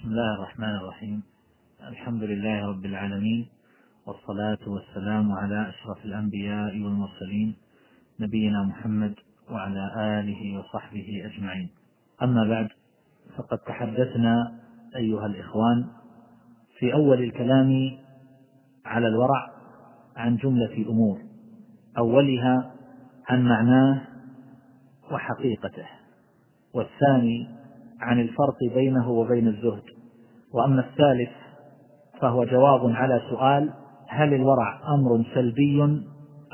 بسم الله الرحمن الرحيم. الحمد لله رب العالمين والصلاة والسلام على أشرف الأنبياء والمرسلين نبينا محمد وعلى آله وصحبه أجمعين. أما بعد فقد تحدثنا أيها الإخوان في أول الكلام على الورع عن جملة أمور أولها عن معناه وحقيقته والثاني عن الفرق بينه وبين الزهد. وأما الثالث فهو جواب على سؤال هل الورع أمر سلبي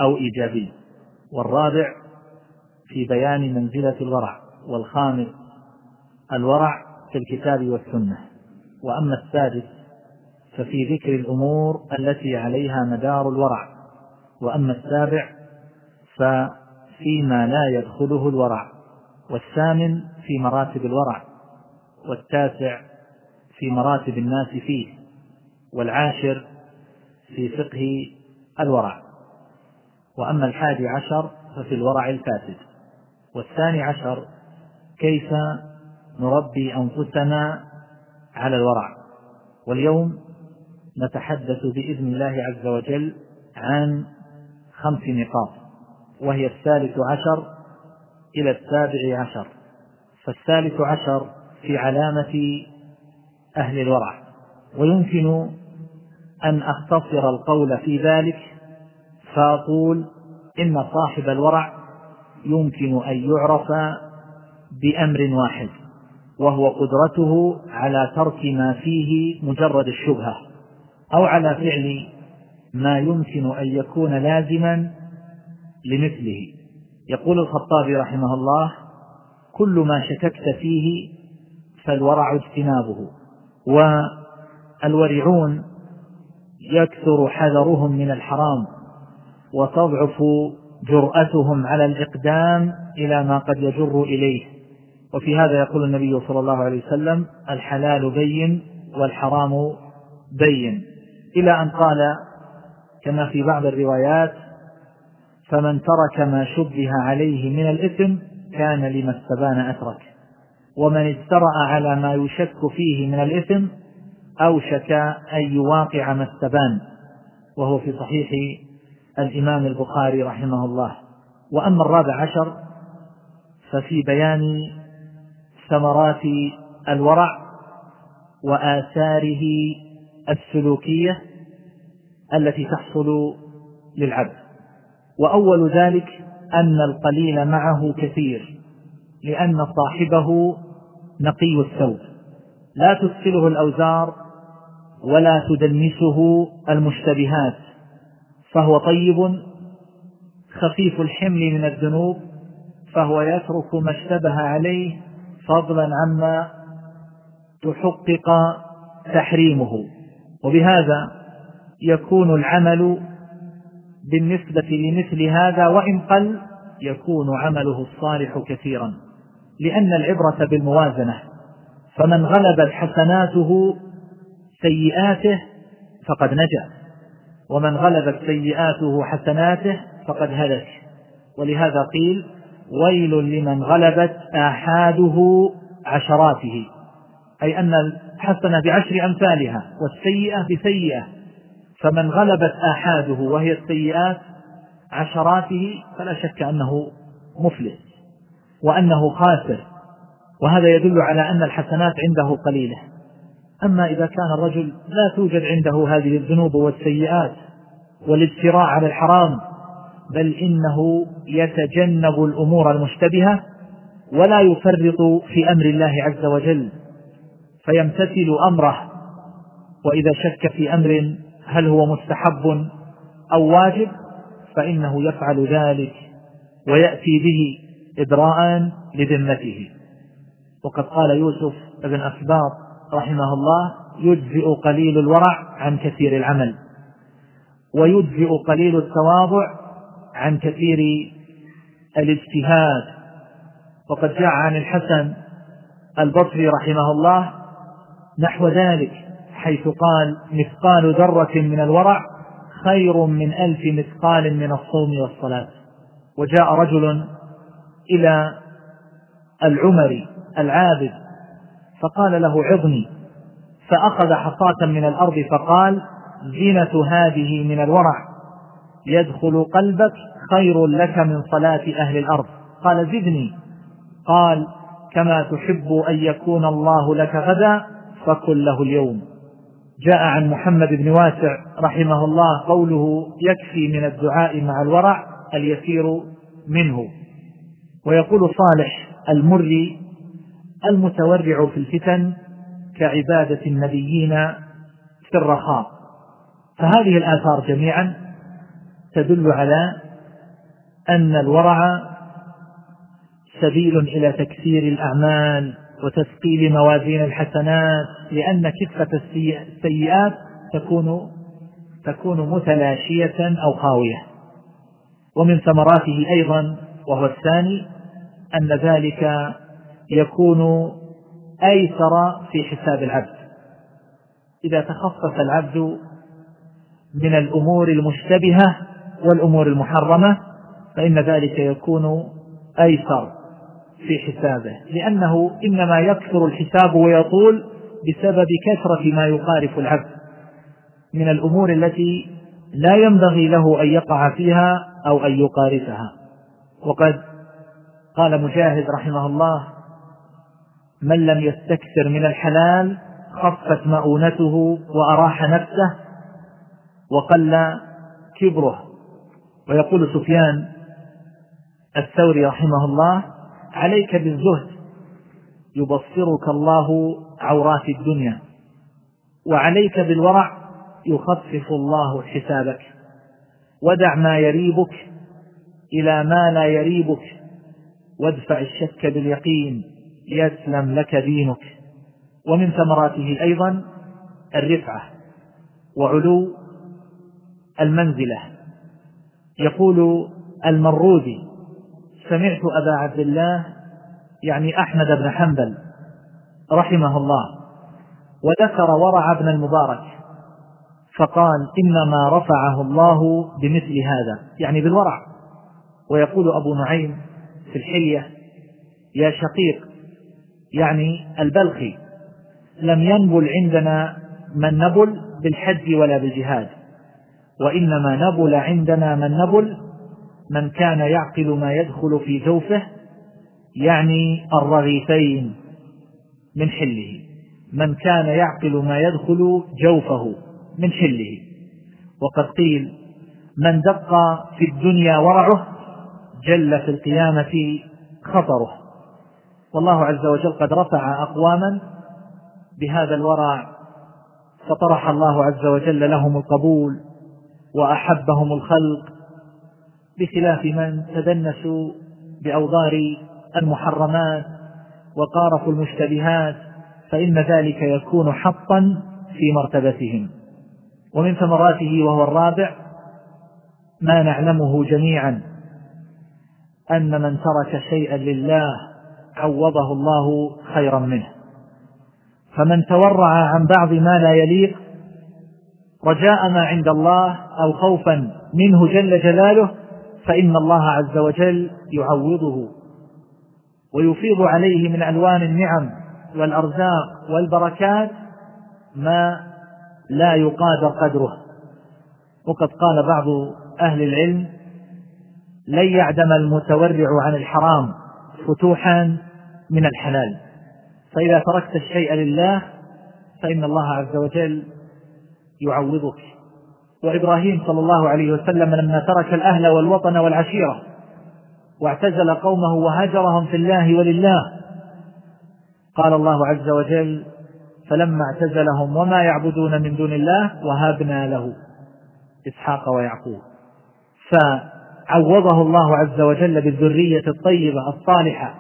أو إيجابي؟ والرابع في بيان منزلة الورع. والخامس الورع في الكتاب والسنة. وأما السادس ففي ذكر الأمور التي عليها مدار الورع. وأما السابع ففيما لا يدخله الورع. والثامن في مراتب الورع. والتاسع في مراتب الناس فيه والعاشر في فقه الورع. وأما الحادي عشر ففي الورع الفاسد. والثاني عشر كيف نربي أنفسنا على الورع. واليوم نتحدث بإذن الله عز وجل عن خمس نقاط وهي الثالث عشر إلى السابع عشر. فالثالث عشر في علامة أهل الورع ويمكن أن أختصر القول في ذلك فأقول إن صاحب الورع يمكن أن يعرف بأمر واحد وهو قدرته على ترك ما فيه مجرد الشبهة أو على فعل ما يمكن أن يكون لازما لمثله. يقول الخطابي رحمه الله كل ما شككت فيه فالورع اجتنابه. والورعون يكثر حذرهم من الحرام وتضعف جرأتهم على الإقدام إلى ما قد يجر إليه. وفي هذا يقول النبي صلى الله عليه وسلم الحلال بين والحرام بين. إلى أن قال كما في بعض الروايات فمن ترك ما شبه عليه من الإثم كان لما استبان أترك. ومن اجترأ على ما يشك فيه من الإثم أوشك أن يواقع ما استبان وهو في صحيح الإمام البخاري رحمه الله. وأما الرابع عشر ففي بيان ثمرات الورع وآثاره السلوكية التي تحصل للعبد. وأول ذلك أن القليل معه كثير لأن صاحبه نقي الثوب. لا تثقله الأوزار ولا تدنسه المشتبهات. فهو طيب خفيف الحمل من الذنوب فهو يترك ما اشتبه عليه فضلا عما تحقق تحريمه. وبهذا يكون العمل بالنسبة لمثل هذا وإن قل يكون عمله الصالح كثيرا. لأن العبرة بالموازنة. فمن غلبت حسناته سيئاته فقد نجا. ومن غلبت سيئاته حسناته فقد هلك. ولهذا قيل ويل لمن غلبت آحاده عشراته. أي أن الحسنة بعشر أمثالها والسيئة بسيئة. فمن غلبت آحاده وهي السيئات عشراته فلا شك أنه مفلس. وأنه خاسر. وهذا يدل على أن الحسنات عنده قليلة. أما إذا كان الرجل لا توجد عنده هذه الذنوب والسيئات والاجتراء على الحرام بل إنه يتجنب الأمور المشتبهة ولا يفرط في أمر الله عز وجل فيمتثل أمره. وإذا شك في أمر هل هو مستحب أو واجب فإنه يفعل ذلك ويأتي به إدراء لذمته. وقد قال يوسف بن أسباط رحمه الله يجزئ قليل الورع عن كثير العمل ويجزئ قليل التواضع عن كثير الاجتهاد. وقد جاء عن الحسن البصري رحمه الله نحو ذلك حيث قال مثقال ذرة من الورع خير من ألف مثقال من الصوم والصلاة. وجاء رجل إلى العمري العابد فقال له عظني. فأخذ حصاة من الأرض فقال زينة هذه من الورع. يدخل قلبك خير لك من صلاة أهل الأرض. قال زدني. قال كما تحب أن يكون الله لك غدا فكن له اليوم. جاء عن محمد بن واسع رحمه الله قوله يكفي من الدعاء مع الورع اليسير منه. ويقول صالح المري المتورع في الفتن كعبادة النبيين في الرخاء. فهذه الآثار جميعا تدل على أن الورع سبيل إلى تكثير الأعمال وتثقيل موازين الحسنات لأن كفة السيئات تكون تكون متلاشية أو خاوية. ومن ثمراته أيضا وهو الثاني أن ذلك يكون أيسر في حساب العبد. إذا تخصص العبد من الأمور المشتبهة والأمور المحرمة فإن ذلك يكون أيسر في حسابه. لأنه إنما يكثر الحساب ويطول بسبب كثرة ما يقارف العبد من الأمور التي لا ينبغي له أن يقع فيها أو أن يقارفها. وقد قال مجاهد رحمه الله من لم يستكثر من الحلال خفت مؤونته وأراح نفسه وقل كبره. ويقول سفيان الثوري رحمه الله عليك بالزهد يبصرك الله عورات الدنيا وعليك بالورع يخفف الله حسابك ودع ما يريبك إلى ما لا يريبك وادفع الشك باليقين يسلم لك دينك. ومن ثمراته أيضا الرفعة وعلو المنزلة. يقول المرودي سمعت أبا عبد الله يعني أحمد بن حنبل رحمه الله وذكر ورع ابن المبارك فقال إنما رفعه الله بمثل هذا يعني بالورع. ويقول أبو نعيم في الحلية يا شقيق يعني البلخي لم ينبل عندنا من نبل بالحج ولا بالجهاد وإنما نبل عندنا من نبل من كان يعقل ما يدخل في جوفه يعني الرغيفين من حله من كان يعقل ما يدخل جوفه من حله. وقد قيل من دق في الدنيا ورعه جل في القيامة خطره. والله عز وجل قد رفع أقواما بهذا الورع فطرح الله عز وجل لهم القبول وأحبهم الخلق بخلاف من تدنسوا بأوضار المحرمات وقارفوا المشتبهات فإن ذلك يكون حطا في مرتبتهم. ومن ثمراته وهو الرابع ما نعلمه جميعا. أن من ترك شيئا لله عوضه الله خيرا منه. فمن تورع عن بعض ما لا يليق رجاء ما عند الله أو خوفا منه جل جلاله فإن الله عز وجل يعوضه ويفيض عليه من ألوان النعم والأرزاق والبركات ما لا يقادر قدره. وقد قال بعض أهل العلم لن يعدم المتورع عن الحرام فتوحا من الحلال. فإذا تركت الشيء لله فإن الله عز وجل يعوضك. وإبراهيم صلى الله عليه وسلم لما ترك الأهل والوطن والعشيرة واعتزل قومه وهجرهم في الله ولله قال الله عز وجل فلما اعتزلهم وما يعبدون من دون الله وهبنا له إسحاق ويعقوب. فعوضه الله عز وجل بالذرية الطيبة الصالحة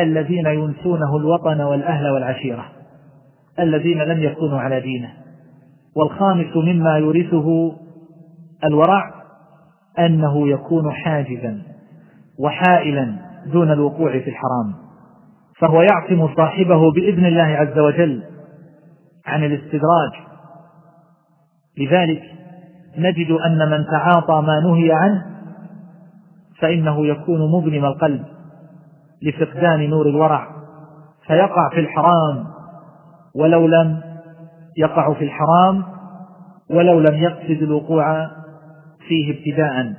الذين ينسونه الوطن والأهل والعشيرة الذين لم يكونوا على دينه. والخامس مما يورثه الورع أنه يكون حاجزا وحائلا دون الوقوع في الحرام. فهو يعصم صاحبه بإذن الله عز وجل عن الاستدراج. لذلك نجد أن من تعاطى ما نهي عنه فإنه يكون مظلم القلب لفقدان نور الورع فيقع في الحرام ولو لم يقع في الحرام ولو لم يقصد الوقوع فيه ابتداء.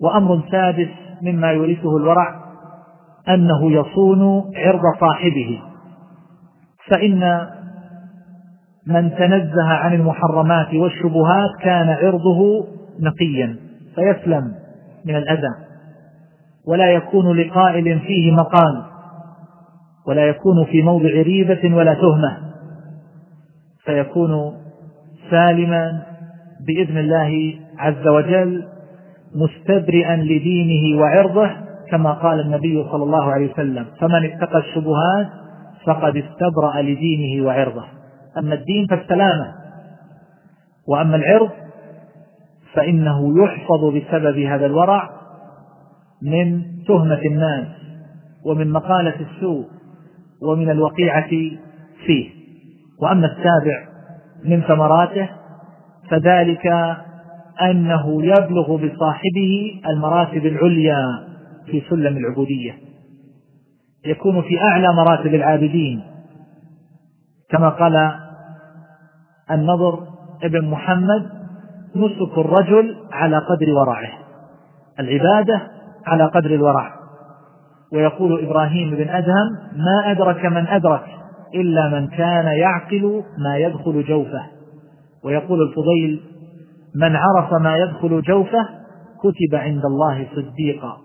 وأمر سادس مما يورثه الورع أنه يصون عرض صاحبه. فإن من تنزه عن المحرمات والشبهات كان عرضه نقيا فيسلم من الأذى. ولا يكون لقائل فيه مقال ولا يكون في موضع ريبة ولا تهمة فيكون سالما بإذن الله عز وجل مستبرئا لدينه وعرضه كما قال النبي صلى الله عليه وسلم فمن اتقى الشبهات فقد استبرأ لدينه وعرضه. أما الدين فالسلامة وأما العرض فإنه يحفظ بسبب هذا الورع من تهمة الناس ومن مقالة السوء ومن الوقيعة فيه. وأما السابع من ثمراته فذلك أنه يبلغ بصاحبه المراتب العليا في سلم العبودية. يكون في أعلى مراتب العابدين. كما قال النضر ابن محمد نسك الرجل على قدر ورعه. العبادة على قدر الورع. ويقول إبراهيم بن أدهم ما أدرك من أدرك إلا من كان يعقل ما يدخل جوفه. ويقول الفضيل من عرف ما يدخل جوفه كتب عند الله صديقا.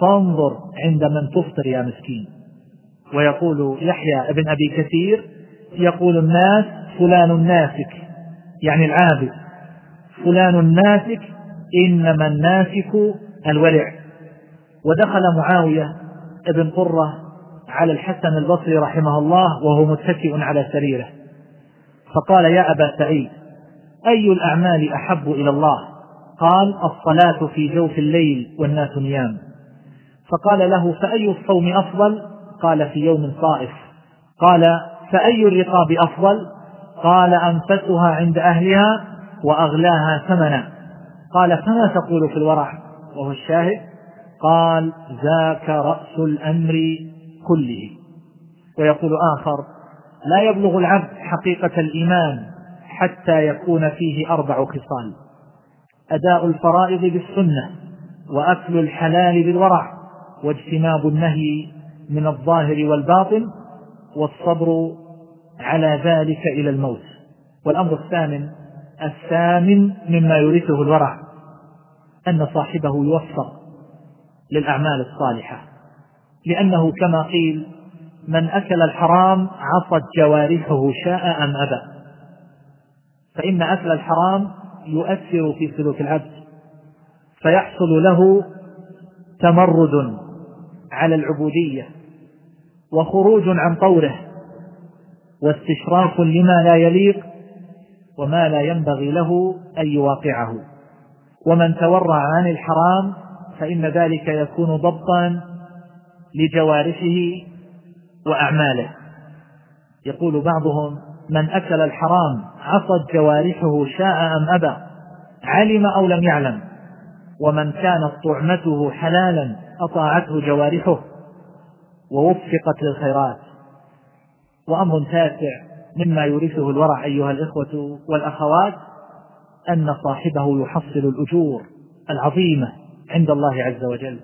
فانظر عند من تفطر يا مسكين. ويقول يحيى ابن أبي كثير يقول الناس فلان ناسك يعني العابد فلان ناسك إنما الناسك الورع ودخل معاوية ابن قرة على الحسن البصري رحمه الله وهو متكئ على سريره. فقال يا أبا سعيد أي الأعمال أحب إلى الله؟ قال الصلاة في جوف الليل والناس نيام. فقال له فأي الصوم أفضل؟ قال في يوم صائف. قال فأي الرقاب أفضل؟ قال أنفسها عند أهلها وأغلاها ثمنا. قال فما تقول في الورع؟ وهو الشاهد. قال ذاك رأس الأمر كله. ويقول آخر لا يبلغ العبد حقيقة الإيمان حتى يكون فيه أربع خصال. أداء الفرائض بالسنة وأكل الحلال بالورع واجتناب النهي من الظاهر والباطن والصبر على ذلك إلى الموت. والأمر الثامن الثامن مما يورثه الورع أن صاحبه يوفق. للأعمال الصالحة. لأنه كما قيل من أكل الحرام عصت جوارحه شاء أم أبى. فإن أكل الحرام يؤثر في سلوك العبد فيحصل له تمرد على العبودية وخروج عن طوره واستشراف لما لا يليق وما لا ينبغي له أن يواقعه ومن تورع عن الحرام فإن ذلك يكون ضبطا لجوارحه وأعماله. يقول بعضهم من أكل الحرام عصت جوارحه شاء أم أبى؟ علم أو لم يعلم؟ ومن كانت طعمته حلالا أطاعته جوارحه. ووفقت للخيرات. وأمر تاسع مما يورثه الورع أيها الإخوة والأخوات أن صاحبه يحصل الأجور العظيمة. عند الله عز وجل.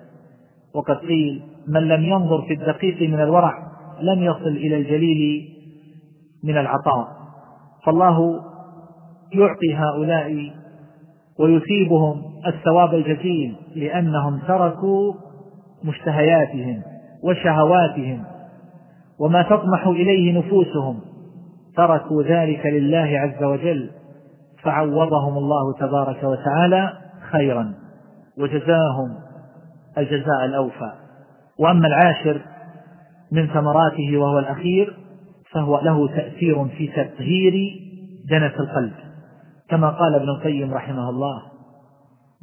وقد قيل من لم ينظر في الدقيق من الورع لم يصل إلى الجليل من العطاء. فالله يعطي هؤلاء ويثيبهم الثواب الجزيل لأنهم تركوا مشتهياتهم وشهواتهم وما تطمح إليه نفوسهم. تركوا ذلك لله عز وجل فعوضهم الله تبارك وتعالى خيرا. وجزاهم الجزاء الأوفى. وأما العاشر من ثمراته وهو الأخير فهو له تأثير في تطهير دنس القلب. كما قال ابن القيم رحمه الله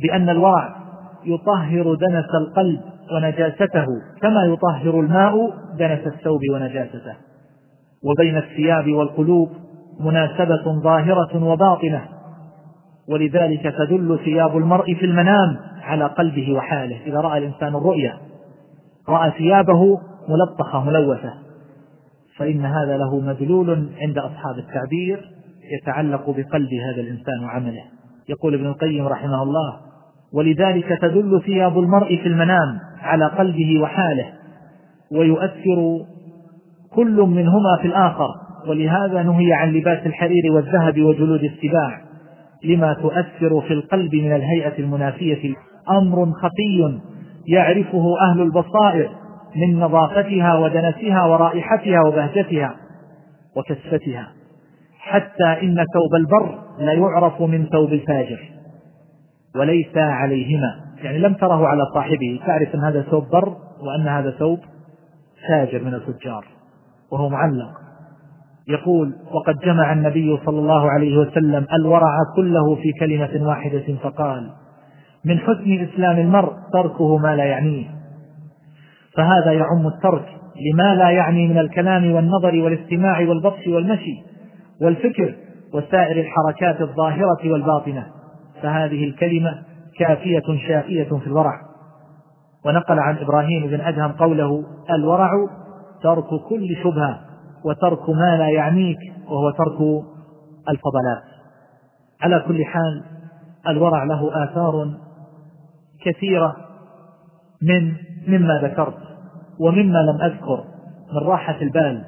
بأن الورع يطهر دنس القلب ونجاسته كما يطهر الماء دنس الثوب ونجاسته. وبين الثياب والقلوب مناسبة ظاهرة وباطنة ولذلك تدل ثياب المرء في المنام على قلبه وحاله. إذا رأى الإنسان الرؤيا رأى ثيابه ملطخة ملوثة فإن هذا له مدلول عند أصحاب التعبير يتعلق بقلب هذا الإنسان وعمله. يقول ابن القيم رحمه الله ولذلك تدل ثياب المرء في المنام على قلبه وحاله ويؤثر كل منهما في الآخر. ولهذا نهي عن لباس الحرير والذهب وجلود السباع لما تؤثر في القلب من الهيئة المنافية أمر خفي يعرفه أهل البصائر من نظافتها ودنسها ورائحتها وبهجتها وكثفتها حتى إن ثوب البر لا يعرف من ثوب الفاجر وليس عليهما يعني لم تره على صاحبه. تعرف أن هذا ثوب بر وأن هذا ثوب فاجر من الفجار وهو معلق. يقول وقد جمع النبي صلى الله عليه وسلم الورع كله في كلمة واحدة فقال من حسن إسلام المرء تركه ما لا يعنيه. فهذا يعم الترك لما لا يعني من الكلام والنظر والاستماع والبطش والمشي والفكر وسائر الحركات الظاهرة والباطنة. فهذه الكلمة كافية شافية في الورع. ونقل عن إبراهيم بن أدهم قوله الورع ترك كل شبهة وترك ما لا يعنيك وهو ترك الفضلات. على كل حال الورع له آثار كثيرة من مما ذكرت ومما لم أذكر من راحة البال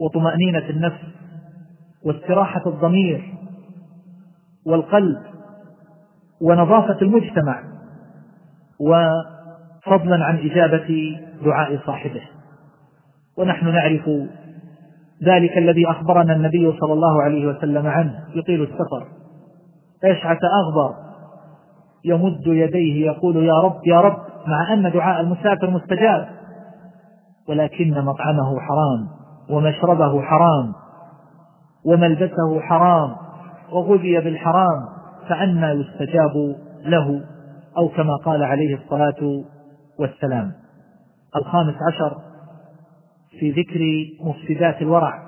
وطمأنينة النفس واستراحة الضمير والقلب ونظافة المجتمع وفضلا عن إجابة دعاء صاحبه. ونحن نعرف ذلك الذي أخبرنا النبي صلى الله عليه وسلم عنه. يطيل السفر. أشعث أغبر يمد يديه يقول يا رب يا رب مع أن دعاء المسافر مستجاب. ولكن مطعمه حرام ومشربه حرام وملبسه حرام وغذي بالحرام فأنى يستجاب له أو كما قال عليه الصلاة والسلام. الخامس عشر في ذكر مفسدات الورع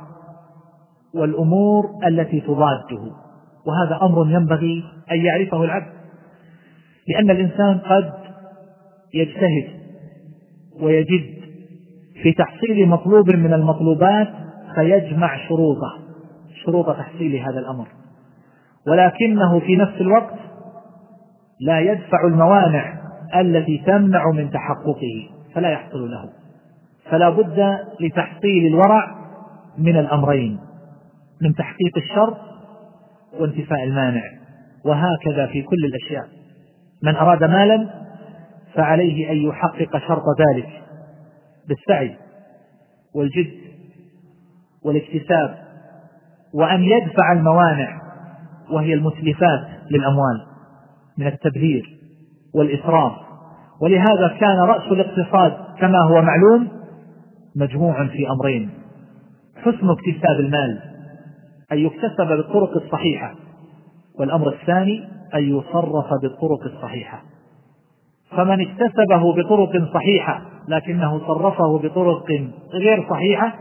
والأمور التي تضاده. وهذا أمر ينبغي أن يعرفه العبد. لأن الإنسان قد يجتهد ويجد في تحصيل مطلوب من المطلوبات فيجمع شروطه شروط تحصيل هذا الأمر. ولكنه في نفس الوقت لا يدفع الموانع التي تمنع من تحققه فلا يحصل له. فلا بد لتحصيل الورع من الأمرين من تحقيق الشرط وانتفاء المانع وهكذا في كل الأشياء. من أراد مالا فعليه أن يحقق شرط ذلك بالسعي والجد والاكتساب وأن يدفع الموانع وهي المتلفات للأموال من التبذير والإسراف. ولهذا كان رأس الاقتصاد كما هو معلوم مجموع في أمرين. حسن اكتساب المال أن يكتسب بالطرق الصحيحة والأمر الثاني أن يصرف بالطرق الصحيحة. فمن اكتسبه بطرق صحيحة لكنه صرفه بطرق غير صحيحة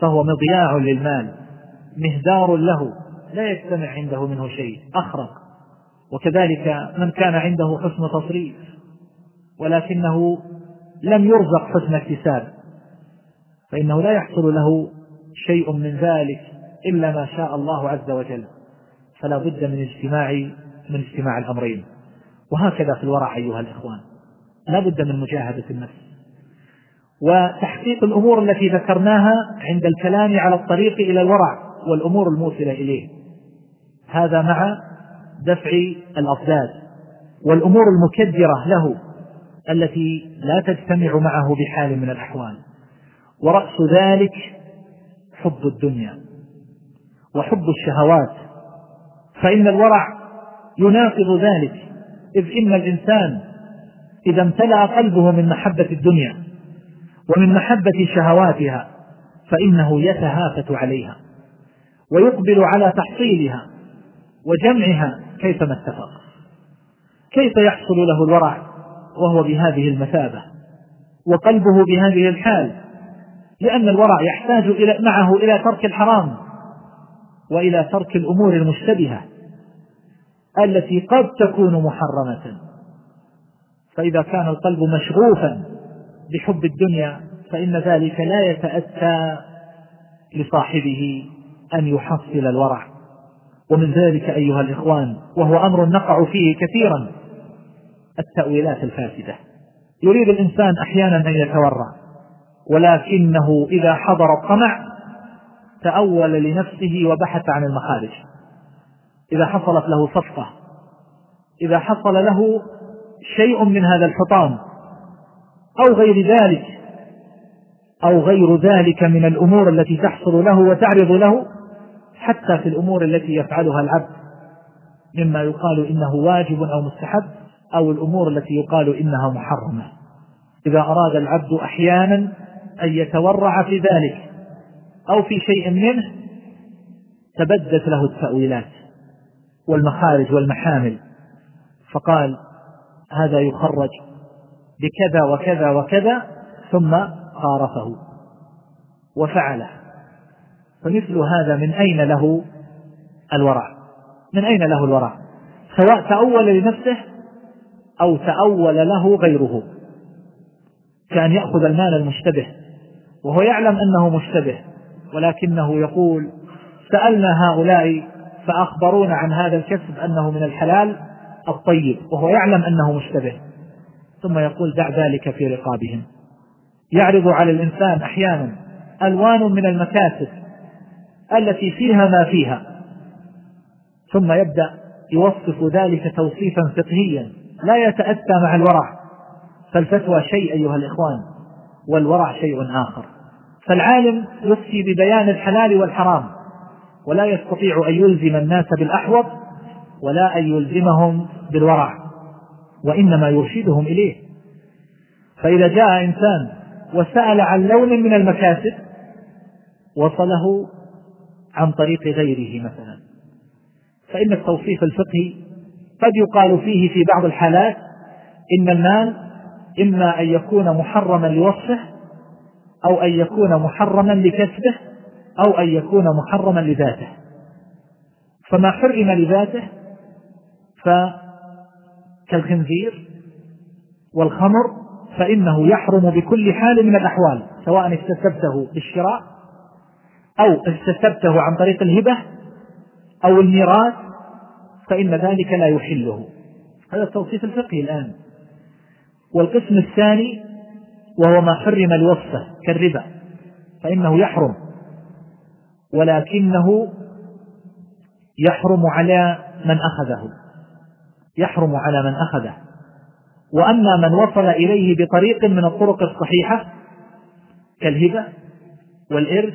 فهو مضياع للمال مهدار له لا يجتمع عنده منه شيء أخرق. وكذلك من كان عنده حسن تصريف ولكنه لم يرزق حسن اكتساب فإنه لا يحصل له شيء من ذلك إلا ما شاء الله عز وجل. فلا بد من اجتماع من اجتماع الأمرين. وهكذا في الورع أيها الإخوان. لا بد من مجاهدة النفس. وتحقيق الأمور التي ذكرناها عند الكلام على الطريق إلى الورع والأمور الموصلة إليه. هذا مع دفع الأضداد والأمور المكدرة له التي لا تجتمع معه بحال من الأحوال. ورأس ذلك حب الدنيا وحب الشهوات. فإن الورع يناقض ذلك. إذ إن الإنسان إذا امتلأ قلبه من محبة الدنيا ومن محبة شهواتها فإنه يتهافت عليها ويقبل على تحصيلها وجمعها كيفما اتفق. كيف يحصل له الورع وهو بهذه المثابة وقلبه بهذه الحال؟ لأن الورع يحتاج إلى معه إلى ترك الحرام وإلى ترك الأمور المشتبهة. التي قد تكون محرمة. فإذا كان القلب مشغوفا بحب الدنيا فإن ذلك لا يتأتى لصاحبه أن يحصل الورع. ومن ذلك أيها الإخوان وهو أمر نقع فيه كثيرا التأويلات الفاسدة. يريد الإنسان أحيانا أن يتورع ولكنه إذا حضر الطمع تأول لنفسه وبحث عن المخارج. إذا حصلت له صفقة. إذا حصل له شيء من هذا الحطام. أو غير ذلك. أو غير ذلك من الأمور التي تحصل له وتعرض له. حتى في الأمور التي يفعلها العبد. مما يقال إنه واجب أو مستحب. أو الأمور التي يقال إنها محرمة. إذا أراد العبد أحيانا أن يتورع في ذلك. أو في شيء منه تبدت له التأويلات. والمخارج والمحامل. فقال هذا يخرج بكذا وكذا وكذا ثم خارفه وفعله. فمثل هذا من أين له الورع من أين له الورع سواء تأول لنفسه أو تأول له غيره. كأن يأخذ المال المشتبه وهو يعلم أنه مشتبه ولكنه يقول سألنا هؤلاء فأخبرونا عن هذا الكسب أنه من الحلال الطيب وهو يعلم أنه مشتبه. ثم يقول دع ذلك في رقابهم. يعرض على الإنسان أحيانا ألوان من المكاسب التي فيها ما فيها. ثم يبدأ يوصف ذلك توصيفا فقهيا. لا يتأتى مع الورع. فالفتوى شيء أيها الإخوان والورع شيء آخر. فالعالم يفتي ببيان الحلال والحرام. ولا يستطيع أن يلزم الناس بالأحوط ولا أن يلزمهم بالورع وإنما يرشدهم إليه. فإذا جاء إنسان وسأل عن لون من المكاسب وصله عن طريق غيره مثلا. فإن التوصيف الفقهي قد يقال فيه في بعض الحالات إن المال إما أن يكون محرما لوصفه أو أن يكون محرما لكسبه أو أن يكون محرما لذاته. فما حرم لذاته فكالخنزير والخمر فإنه يحرم بكل حال من الأحوال سواء اكتسبته بالشراء أو اكتسبته عن طريق الهبة أو الميراث فإن ذلك لا يحله. هذا التوصيف الفقهي الآن. والقسم الثاني وهو ما حرم لوصفه كالربا فإنه يحرم. ولكنه يحرم على من أخذه. يحرم على من أخذه. وأما من وصل إليه بطريق من الطرق الصحيحة كالهبة والإرث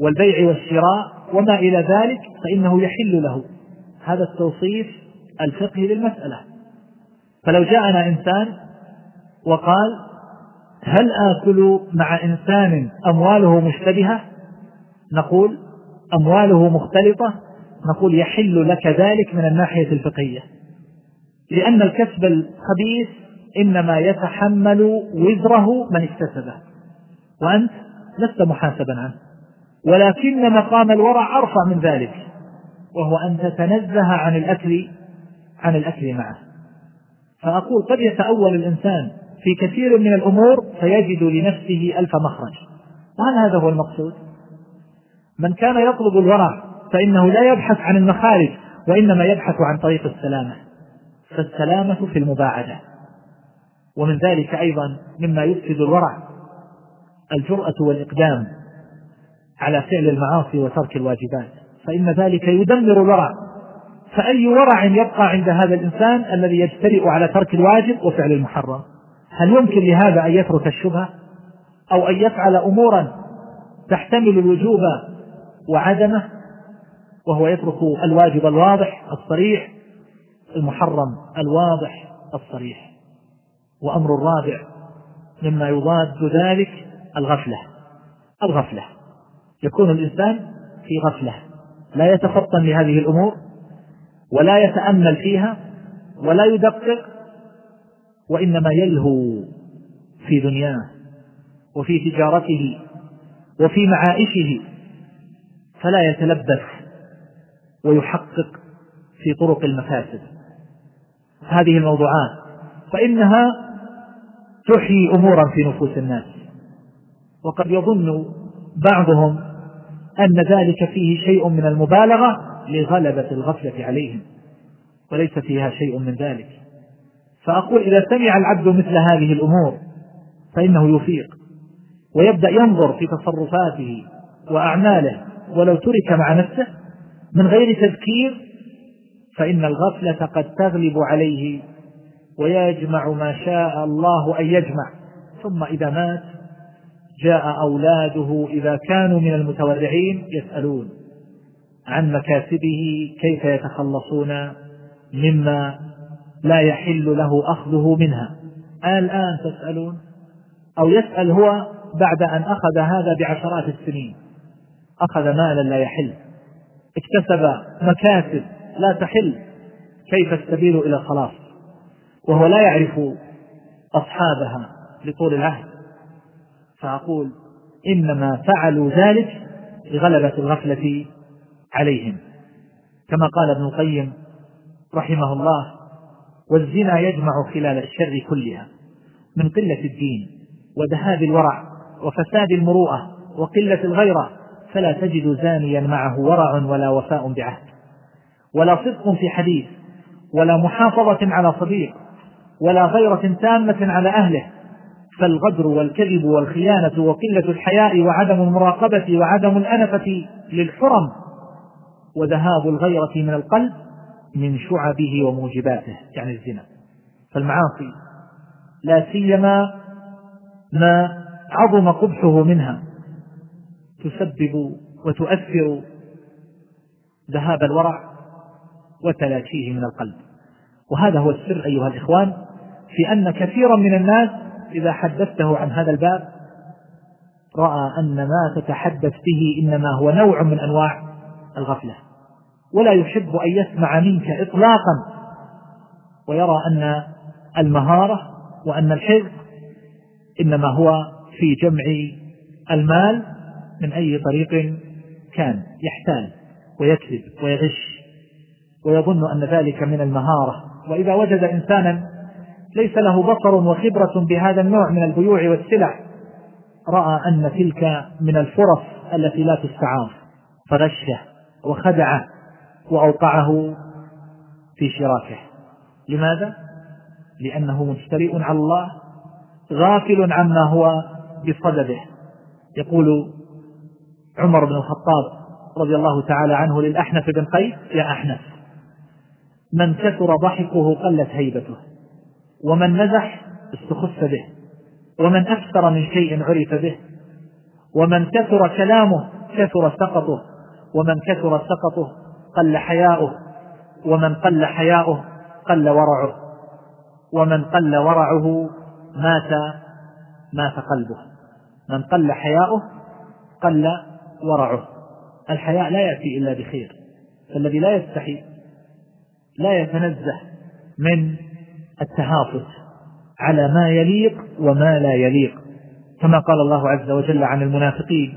والبيع والشراء وما إلى ذلك فإنه يحل له. هذا التوصيف الفقهي للمسألة. فلو جاءنا إنسان وقال هل آكل مع إنسان أمواله مشتبهة؟ نقول أمواله مختلطة نقول يحل لك ذلك من الناحية الفقهية. لأن الكسب الخبيث إنما يتحمل وزره من اكتسبه. وأنت لست محاسبا عنه. ولكن مقام الورع أرفع من ذلك وهو أن تتنزه عن الأكل عن الأكل معه. فأقول قد يتأول الإنسان في كثير من الأمور فيجد لنفسه ألف مخرج. وهل هذا هو المقصود؟ من كان يطلب الورع فإنه لا يبحث عن المخارج وإنما يبحث عن طريق السلامة. فالسلامة في المباعدة. ومن ذلك أيضا مما يفسد الورع الجرأة والإقدام على فعل المعاصي وترك الواجبات. فإن ذلك يدمر الورع. فأي ورع يبقى عند هذا الإنسان الذي يجترئ على ترك الواجب وفعل المحرم؟ هل يمكن لهذا أن يترك الشبهة؟ أو أن يفعل أمورا تحتمل الوجوب وعدمه وهو يترك الواجب الواضح الصريح المحرم الواضح الصريح. وأمر الرابع مما يضاد ذلك الغفلة. الغفلة. يكون الإنسان في غفلة. لا يتفطن لهذه الأمور ولا يتأمل فيها ولا يدقق وإنما يلهو في دنياه وفي تجارته وفي معائشه فلا يتلبس ويحقق في طرق المفاسد. هذه الموضوعات فإنها تحيي أمورا في نفوس الناس. وقد يظن بعضهم أن ذلك فيه شيء من المبالغة لغلبة الغفلة عليهم وليس فيها شيء من ذلك. فأقول إذا سمع العبد مثل هذه الأمور فإنه يفيق ويبدأ ينظر في تصرفاته وأعماله ولو ترك مع نفسه من غير تذكير فإن الغفلة قد تغلب عليه ويجمع ما شاء الله أن يجمع. ثم إذا مات جاء أولاده إذا كانوا من المتورعين يسألون عن مكاسبه كيف يتخلصون مما لا يحل له أخذه منها. الآن تسألون أو يسأل هو بعد أن أخذ هذا بعشرات السنين. أخذ مالا لا يحل. اكتسب مكاسب لا تحل. كيف السبيل إلى الخلاص؟ وهو لا يعرف أصحابها لطول العهد. فأقول إنما فعلوا ذلك لغلبة الغفلة عليهم. كما قال ابن القيم رحمه الله والزنا يجمع خلال الشر كلها من قلة الدين وذهاب الورع وفساد المروءة وقلة الغيرة فلا تجد زانيا معه ورع ولا وفاء بعهد ولا صدق في حديث ولا محافظة على صديق ولا غيرة تامة على أهله فالغدر والكذب والخيانة وقلة الحياء وعدم المراقبة وعدم الأنفة للحرم وذهاب الغيرة من القلب من شعبه وموجباته يعني الزنا. فالمعاصي لا سيما ما عظم قبحه منها. تسبب وتؤثر ذهاب الورع وتلاشيه من القلب. وهذا هو السر أيها الإخوان في أن كثيرا من الناس إذا حدثته عن هذا الباب رأى أن ما تتحدث به إنما هو نوع من أنواع الغفلة. ولا يحب أن يسمع منك إطلاقا ويرى أن المهارة وأن الحفظ إنما هو في جمع المال من أي طريق كان يحتال ويكذب ويغش ويظن أن ذلك من المهارة. وإذا وجد إنسانا ليس له بصر وخبرة بهذا النوع من البيوع والسلع رأى أن تلك من الفرص التي لا تستعار. فرشه وخدعه وأوقعه في شراكه لماذا؟ لأنه مجترئ على الله غافل عما هو بصدده. يقول عمر بن الخطاب رضي الله تعالى عنه للأحنف بن قيس يا أحنف من كثر ضحكه قلت هيبته ومن نزح استخف به ومن أكثر من شيء عرف به ومن كثر كلامه كثر سقطه ومن كثر سقطه قل حياؤه ومن قل حياؤه قل ورعه ومن قل ورعه مات مات قلبه من قل حياؤه قل ورعه. الحياء لا يأتي إلا بخير. فالذي لا يستحي لا يتنزه من التهافت على ما يليق وما لا يليق. كما قال الله عز وجل عن المنافقين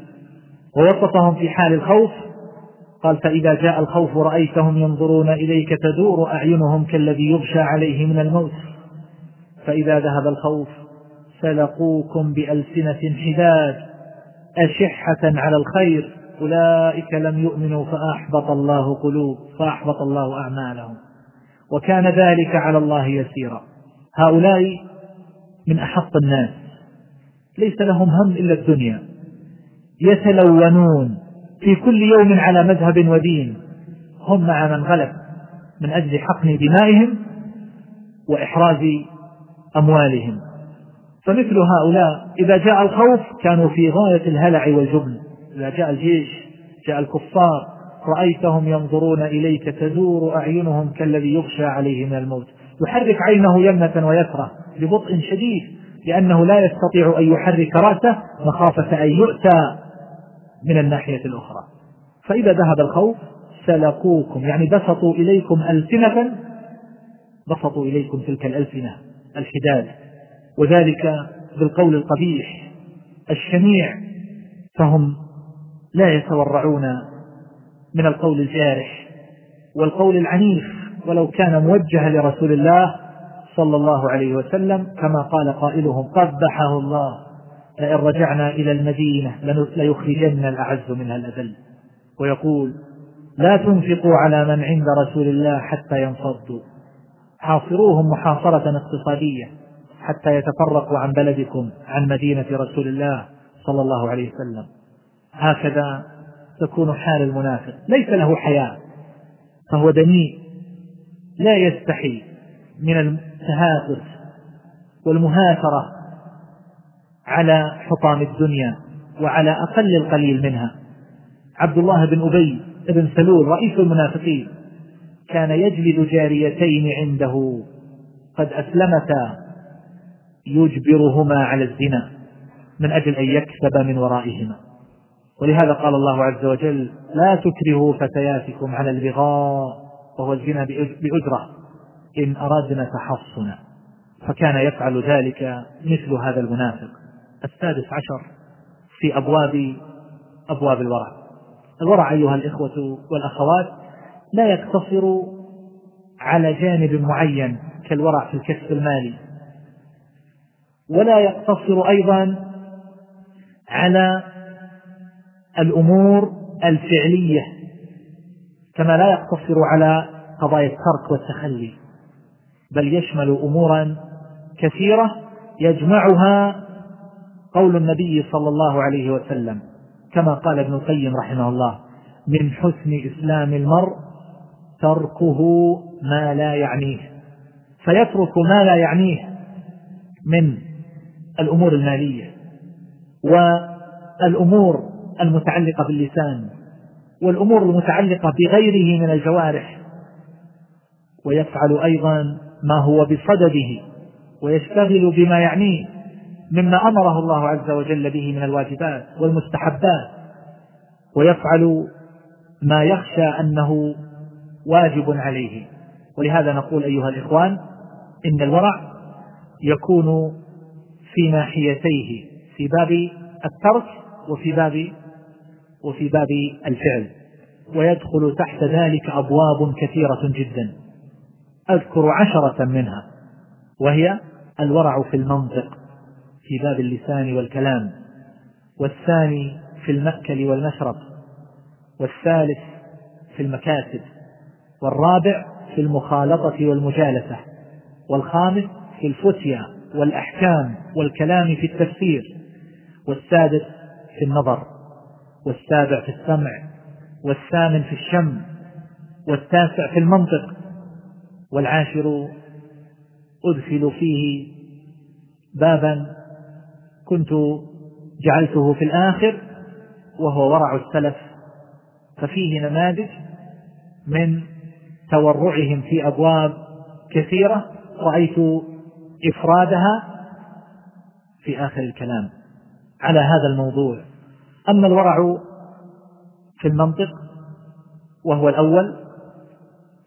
ووصفهم في حال الخوف قال فإذا جاء الخوف رأيتهم ينظرون إليك تدور أعينهم كالذي يغشى عليه من الموت. فإذا ذهب الخوف سلقوكم بألسنة حداد أشحة على الخير أولئك لم يؤمنوا فأحبط الله قلوب فأحبط الله أعمالهم. وكان ذلك على الله يسيرا. هؤلاء من أحط الناس. ليس لهم هم إلا الدنيا. يتلونون في كل يوم على مذهب ودين. هم مع من غلب من أجل حقن دمائهم وإحراز أموالهم. فمثل هؤلاء إذا جاء الخوف كانوا في غاية الهلع والجبن. إذا جاء الجيش جاء الكفار رأيتهم ينظرون إليك تدور أعينهم كالذي يغشى عليه من الموت. يحرك عينه يمنة ويسرى ببطء شديد لأنه لا يستطيع أن يحرك رأسه مخافة أن يؤتى من الناحية الأخرى. فإذا ذهب الخوف سلقوكم يعني بسطوا إليكم ألسنة بسطوا إليكم تلك الألسنة الحداد. وذلك بالقول القبيح الشنيع فهم لا يتورعون من القول الجارح والقول العنيف ولو كان موجها لرسول الله صلى الله عليه وسلم كما قال قائلهم قبحه الله لئن رجعنا إلى المدينة ليخرجن الأعز منها الأذل. ويقول لا تنفقوا على من عند رسول الله حتى ينفضوا. حاصروهم محاصرة اقتصادية. حتى يتفرقوا عن بلدكم عن مدينة رسول الله صلى الله عليه وسلم. هكذا تكون حال المنافق. ليس له حياء فهو دنيء لا يستحي من التهافت والمهاثرة على حطام الدنيا وعلى أقل القليل منها. عبد الله بن أبي بن سلول رئيس المنافقين كان يجلد جاريتين عنده. قد أسلمتا يجبرهما على الزنا من أجل أن يكسب من ورائهما. ولهذا قال الله عز وجل لا تكرهوا فتياتكم على البغاء وهو الزنا بأجرة. إن أردنا تحصنا فكان يفعل ذلك مثل هذا المنافق. السادس عشر في أبواب أبواب الورع. الورع أيها الإخوة والأخوات لا يقتصر على جانب معين كالورع في الكسب المالي. ولا يقتصر أيضا على الأمور الفعلية كما لا يقتصر على قضايا الترك والتخلي بل يشمل أمورا كثيرة يجمعها قول النبي صلى الله عليه وسلم كما قال ابن القيم رحمه الله من حسن إسلام المرء تركه ما لا يعنيه. فيترك ما لا يعنيه من الأمور المالية والأمور المتعلقة باللسان والأمور المتعلقة بغيره من الجوارح ويفعل أيضا ما هو بصدده ويشتغل بما يعنيه مما أمره الله عز وجل به من الواجبات والمستحبات ويفعل ما يخشى أنه واجب عليه. ولهذا نقول أيها الإخوان إن الورع يكون في ناحيتيه في باب الترك وفي باب وفي باب الفعل. ويدخل تحت ذلك أبواب كثيرة جدا. أذكر عشرة منها. وهي الورع في المنطق في باب اللسان والكلام. والثاني في المأكل والمشرب. والثالث في المكاسب والرابع في المخالطة والمجالسة. والخامس في الفتيا. والأحكام والكلام في التفسير والسادس في النظر والسابع في السمع والثامن في الشم والتاسع في المنطق والعاشر أدخل فيه بابا كنت جعلته في الآخر وهو ورع السلف ففيه نماذج من تورعهم في أبواب كثيرة رأيت إفرادها في آخر الكلام على هذا الموضوع. أما الورع في المنطق وهو الأول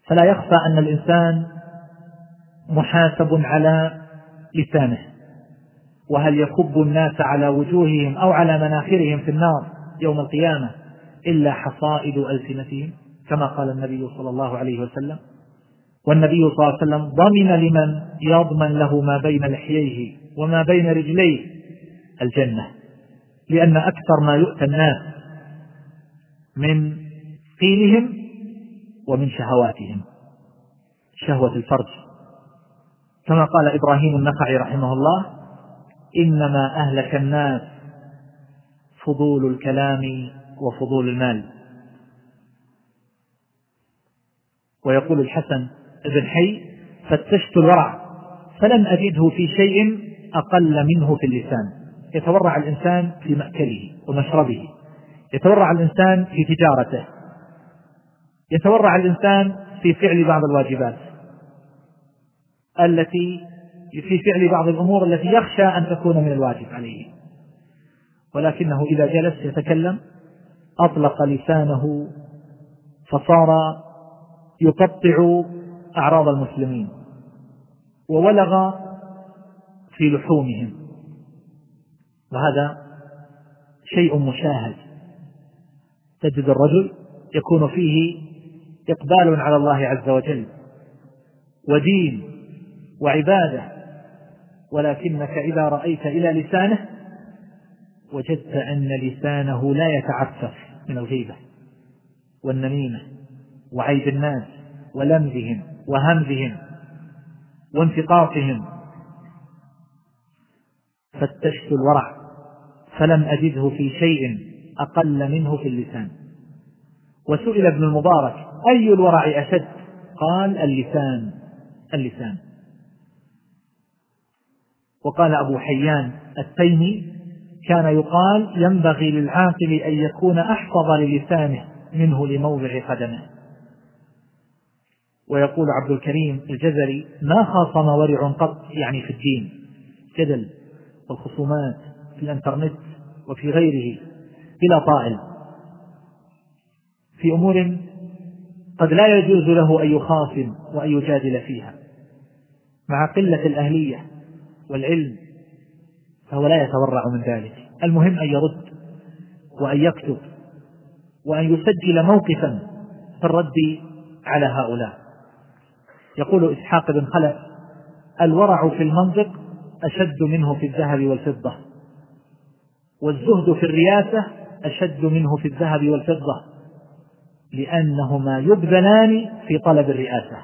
فلا يخفى أن الإنسان محاسب على لسانه وهل يكب الناس على وجوههم أو على مناخرهم في النار يوم القيامة إلا حصائد ألسنتهم كما قال النبي صلى الله عليه وسلم. والنبي صلى الله عليه وسلم ضمن لمن يضمن له ما بين لحييه وما بين رجليه الجنة لأن أكثر ما يؤتى الناس من قيلهم ومن شهواتهم. شهوة الفرج. كما قال إبراهيم النخعي رحمه الله إنما أهلك الناس فضول الكلام وفضول المال. ويقول الحسن بن حي فتشت الورع فلم أجده في شيء أقل منه في اللسان. يتورع الإنسان في مأكله ومشربه. يتورع الإنسان في تجارته. يتورع الإنسان في فعل بعض الواجبات. التي في فعل بعض الأمور التي يخشى أن تكون من الواجب عليه. ولكنه إذا جلس يتكلم أطلق لسانه فصار يقطع أعراض المسلمين وولغ في لحومهم. وهذا شيء مشاهد. تجد الرجل يكون فيه إقبال على الله عز وجل ودين وعبادة. ولكنك إذا رأيت إلى لسانه وجدت أن لسانه لا يتعفف من الغيبة والنميمة وعيب الناس ولمزهم. وهمزهم وانتقاصهم. فتشت الورع فلم أجده في شيء أقل منه في اللسان. وسئل ابن المبارك أي الورع أشد؟ قال اللسان اللسان. وقال أبو حيان التيمي كان يقال ينبغي للعاقل أن يكون أحفظ للسانه منه لموضع قدمه. ويقول عبد الكريم الجزري ما خاصم ورع قط يعني في الدين. جدل والخصومات في الإنترنت وفي غيره بلا طائل. في أمور قد لا يجوز له أن يخاصم وأن يجادل فيها. مع قلة الأهلية والعلم فهو لا يتورع من ذلك. المهم أن يرد وأن يكتب وأن يسجل موقفا في الرد على هؤلاء. يقول إسحاق بن خلف الورع في المنطق أشد منه في الذهب والفضة والزهد في الرياسة أشد منه في الذهب والفضة لأنهما يبذلان في طلب الرئاسة.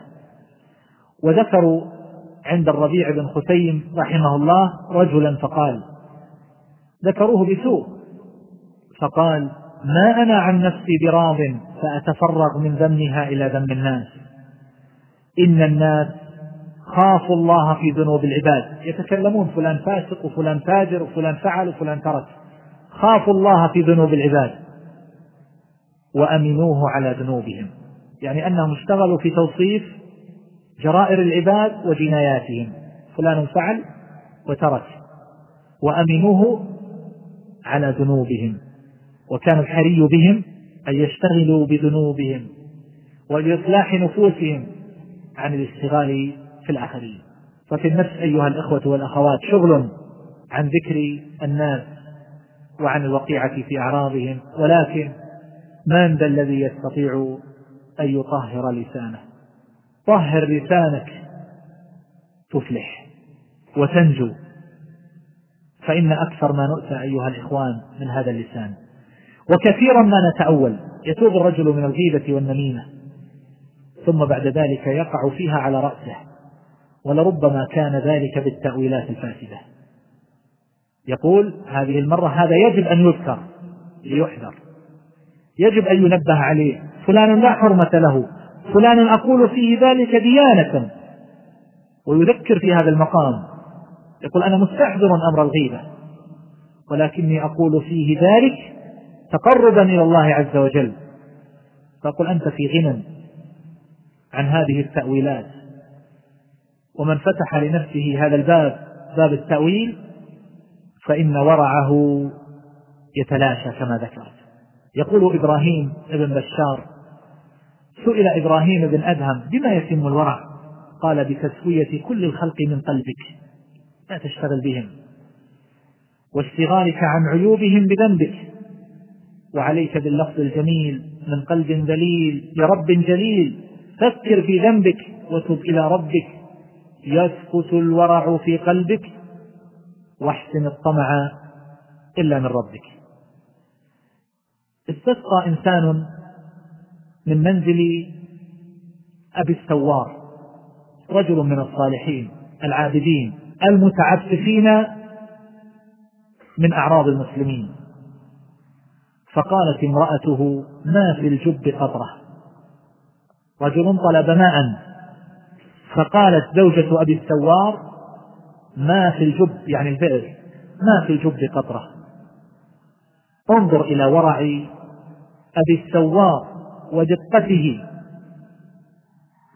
وذكروا عند الربيع بن خثيم رحمه الله رجلا فقال ذكروه بسوء فقال ما أنا عن نفسي براض فأتفرغ من ذمها إلى ذم الناس. إن الناس خافوا الله في ذنوب العباد. يتكلمون فلان فاسق وفلان فاجر وفلان فعل وفلان ترك. خافوا الله في ذنوب العباد. وأمنوه على ذنوبهم. يعني أنهم اشتغلوا في توصيف جرائر العباد وجناياتهم. فلان فعل وترك. وأمنوه على ذنوبهم. وكان الحري بهم أن يشتغلوا بذنوبهم. ولإصلاح نفوسهم. عن الاشتغال في الآخرين. ففي النفس أيها الإخوة والأخوات شغل عن ذكر الناس وعن الوقيعة في أعراضهم ولكن من ذا الذي يستطيع أن يطهر لسانه؟ طهر لسانك. تفلح وتنجو. فإن أكثر ما نؤتى أيها الإخوان من هذا اللسان. وكثيرا ما نتأول. يتوب الرجل من الغيبة والنميمة. ثم بعد ذلك يقع فيها على رأسه ولربما كان ذلك بالتأويلات الفاسدة. يقول هذه المرة هذا يجب أن يذكر ليحذر. يجب أن ينبه عليه فلان لا حرمة له فلان أقول فيه ذلك ديانة. ويذكر في هذا المقام يقول أنا مستحضر أمر الغيبة ولكني أقول فيه ذلك تقربا إلى الله عز وجل. فأقول أنت في غنى عن هذه التأويلات. ومن فتح لنفسه هذا الباب باب التأويل فإن ورعه يتلاشى كما ذكرت. يقول إبراهيم بن بشار سئل إبراهيم بن أدهم بما يتم الورع؟ قال بتسوية كل الخلق من قلبك لا تشتغل بهم. واشتغالك عن عيوبهم بذنبك وعليك باللفظ الجميل من قلب ذليل لرب جليل. فكر في ذنبك وتب إلى ربك. يسكت الورع في قلبك. واحسن الطمع إلا من ربك. استسقى إنسان من منزل أبي السوار رجل من الصالحين العابدين المتعففين من أعراض المسلمين. فقالت امرأته ما في الجب قطرة. رجل طلب ماء. فقالت زوجة أبي السوار ما في الجب يعني البئر ما في الجب قطرة. انظر إلى ورع أبي السوار ودقته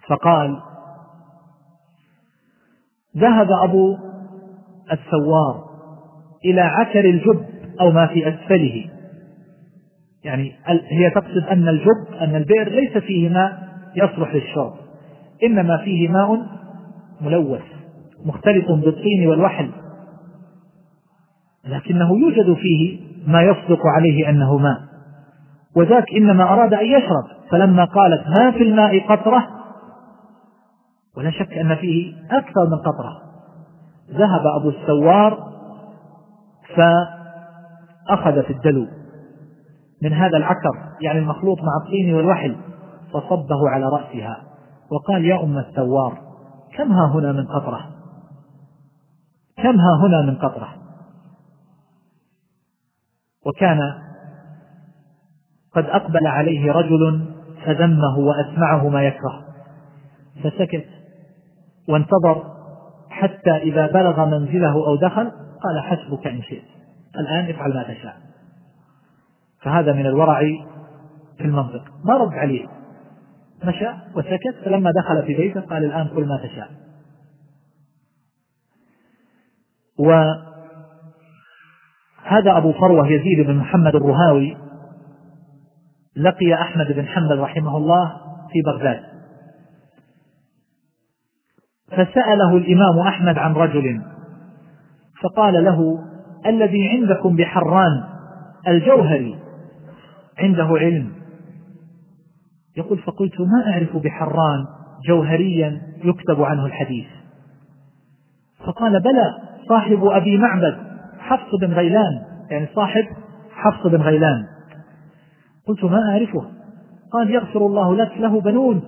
فقال ذهب أبو السوار إلى عكر الجب أو ما في أسفله. يعني هي تقصد أن الجب أن البئر ليس فيه ماء يصلح للشرب. إنما فيه ماء ملوث مختلط بالطين والوحل. لكنه يوجد فيه ما يصدق عليه أنه ماء. وذاك إنما أراد أن يشرب. فلما قالت ما في الماء قطرة ولا شك أن فيه أكثر من قطرة. ذهب أبو السوار أخذ في الدلو. من هذا العكر يعني المخلوط مع الطين والوحل. فصبه على رأسها وقال يا أم الثوار كم ها هنا من قطرة؟ كم ها هنا من قطرة؟ وكان قد أقبل عليه رجل فذمه وأسمعه ما يكره. فسكت وانتظر حتى إذا بلغ منزله أو دخل قال حسبك إن شئت. الآن افعل ما تشاء. فهذا من الورع في المنطق. ما رد عليه. مشى وسكت فلما دخل في بيته قال الآن قل ما تشاء. وهذا أبو فروة يزيد بن محمد الرهاوي لقي أحمد بن حنبل رحمه الله في بغداد. فسأله الإمام أحمد عن رجل فقال له الذي عندكم بحران الجوهري عنده علم. يقول فقلت ما أعرف بحران جوهريا يكتب عنه الحديث. فقال بلى صاحب أبي معبد حفص بن غيلان يعني صاحب حفص بن غيلان. قلت ما أعرفه؟ قال يغفر الله لك له بنون.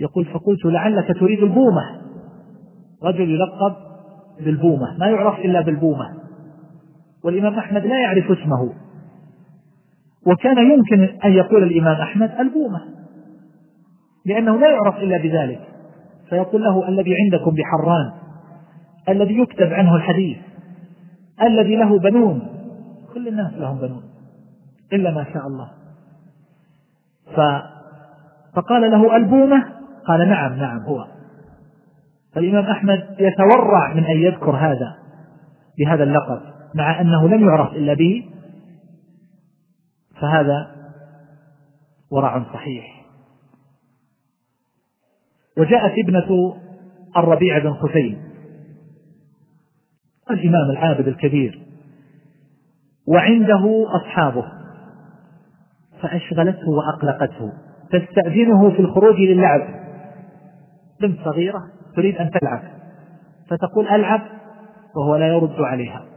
يقول فقلت لعلك تريد البومة. رجل يلقب بالبومة ما يعرف إلا بالبومة. والإمام أحمد لا يعرف اسمه. وكان يمكن أن يقول الإمام أحمد ألبومة لأنه لا يعرف إلا بذلك. فيقول له الذي عندكم بحران الذي يكتب عنه الحديث الذي له بنون. كل الناس لهم بنون إلا ما شاء الله. ف فقال له ألبومة قال نعم نعم هو. فالإمام أحمد يتورع من أن يذكر هذا بهذا اللقب مع أنه لم يعرف إلا به. فهذا ورع صحيح. وجاءت ابنة الربيع بن خثيم الإمام العابد الكبير وعنده أصحابه فأشغلته وأقلقته تستأذنه في الخروج للعب. بنت صغيرة تريد أن تلعب فتقول ألعب وهو لا يرد عليها.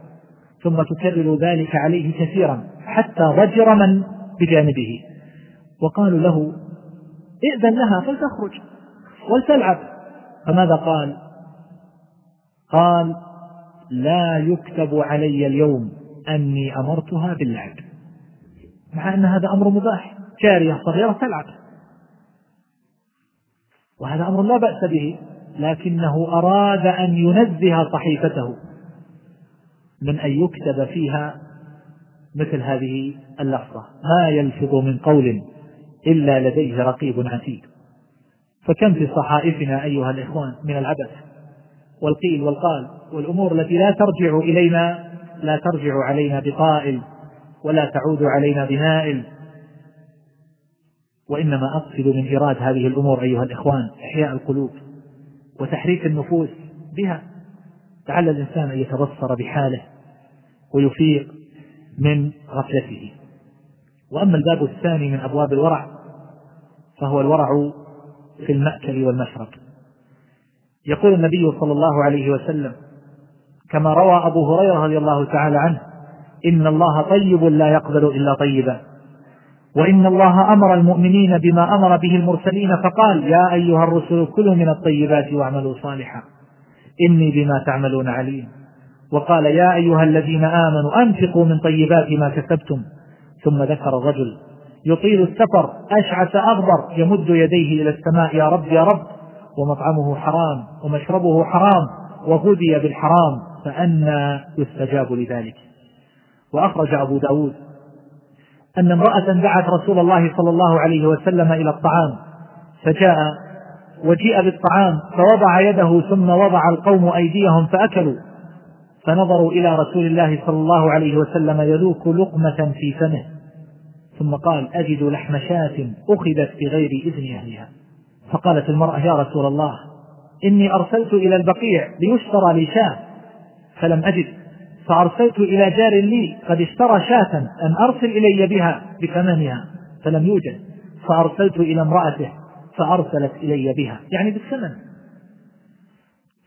ثم تكرر ذلك عليه كثيرا حتى ضجر من بجانبه. وقالوا له ائذن لها فلتخرج ولتلعب. فماذا قال؟ قال لا يكتب علي اليوم أني أمرتها باللعب. مع أن هذا أمر مباح جارية صغيرة تلعب. وهذا أمر لا بأس به لكنه أراد أن ينزه صحيفته. من أن يكتب فيها مثل هذه اللفظة ما يلفظ من قول إلا لديه رقيب عتيد. فكم في صحائفنا أيها الإخوان من العبث والقيل والقال والأمور التي لا ترجع إلينا لا ترجع علينا بقائل ولا تعود علينا بنائل. وإنما أقصد من إيراد هذه الأمور أيها الإخوان إحياء القلوب وتحريك النفوس بها. لعل الإنسان أن يتبصر بحاله ويفيق من غفلته. وأما الباب الثاني من أبواب الورع فهو الورع في المأكل والمشرب. يقول النبي صلى الله عليه وسلم كما روى أبو هريرة رضي الله تعالى عنه إن الله طيب لا يقبل إلا طيبا. وإن الله أمر المؤمنين بما أمر به المرسلين فقال يا أيها الرسل كلوا من الطيبات واعملوا صالحا. إني بما تعملون عليم. وقال يا أيها الذين آمنوا أنفقوا من طيبات ما كسبتم. ثم ذكر الرجل يطيل السفر أشعث أغبر يمد يديه إلى السماء يا رب يا رب ومطعمه حرام ومشربه حرام وغذي بالحرام فأنى يستجاب لذلك. وأخرج أبو داود أن امرأة دعت رسول الله صلى الله عليه وسلم إلى الطعام فجاء وجيء بالطعام فوضع يده ثم وضع القوم أيديهم فأكلوا. فنظروا إلى رسول الله صلى الله عليه وسلم يذوق لقمة في فمه. ثم قال أجد لحم شاة أخذت بغير إذن أهلها. فقالت المرأة يا رسول الله إني أرسلت إلى البقيع ليشترى لي شاة. فلم أجد فأرسلت إلى جار لي قد اشترى شاة أن أرسل إلي بها بثمنها فلم يوجد. فأرسلت إلى امرأته فأرسلت إلي بها يعني بالثمن.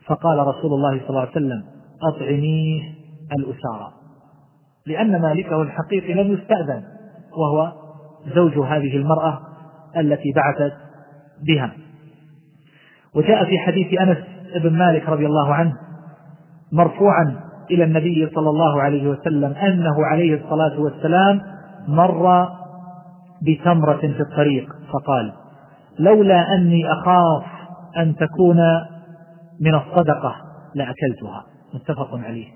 فقال رسول الله صلى الله عليه وسلم أطعميه الأسارى لأن مالكه الحقيقي لم يستأذن وهو زوج هذه المرأة التي بعثت بها. وجاء في حديث أنس بن مالك رضي الله عنه مرفوعا إلى النبي صلى الله عليه وسلم أنه عليه الصلاة والسلام مر بتمرة في الطريق فقال لولا أني أخاف أن تكون من الصدقة لأكلتها. متفق عليه.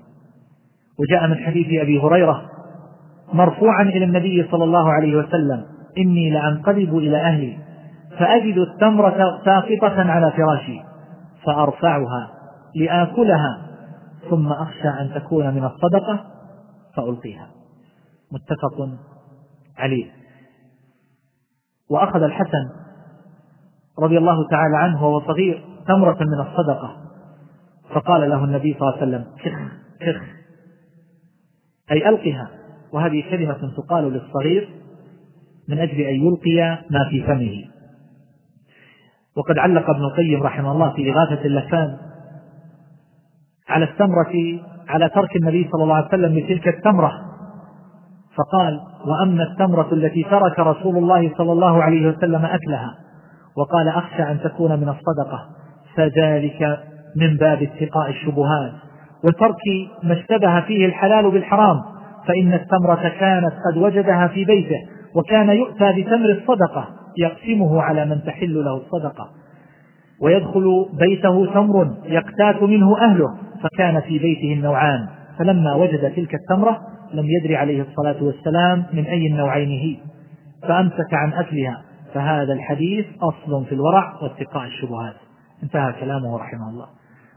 وجاء من حديث أبي هريرة مرفوعا إلى النبي صلى الله عليه وسلم إني لأنقلب إلى أهلي فأجد التمرة ساقطة على فراشي فأرفعها لآكلها ثم أخشى أن تكون من الصدقة فألقيها. متفق عليه. وأخذ الحسن رضي الله تعالى عنه وهو صغير تمرة من الصدقة. فقال له النبي صلى الله عليه وسلم كخ كخ. أي ألقها. وهذه كلمة تقال للصغير من أجل أن يلقي ما في فمه. وقد علق ابن القيم رحمه الله في إغاثة اللسان على التمرة على ترك النبي صلى الله عليه وسلم لتلك التمرة. فقال وأما التمرة التي ترك رسول الله صلى الله عليه وسلم أكلها. وقال أخشى أن تكون من الصدقة. فذلك من باب اتقاء الشبهات. وترك ما اشتبه فيه الحلال بالحرام فإن التمرة كانت قد وجدها في بيته وكان يؤتى بتمر الصدقة يقسمه على من تحل له الصدقة. ويدخل بيته تمر يقتات منه أهله فكان في بيته النوعان. فلما وجد تلك التمرة لم يدري عليه الصلاة والسلام من أي النوعين هي. فأمسك عن أكلها. فهذا الحديث أصل في الورع واتقاء الشبهات. انتهى كلامه رحمه الله.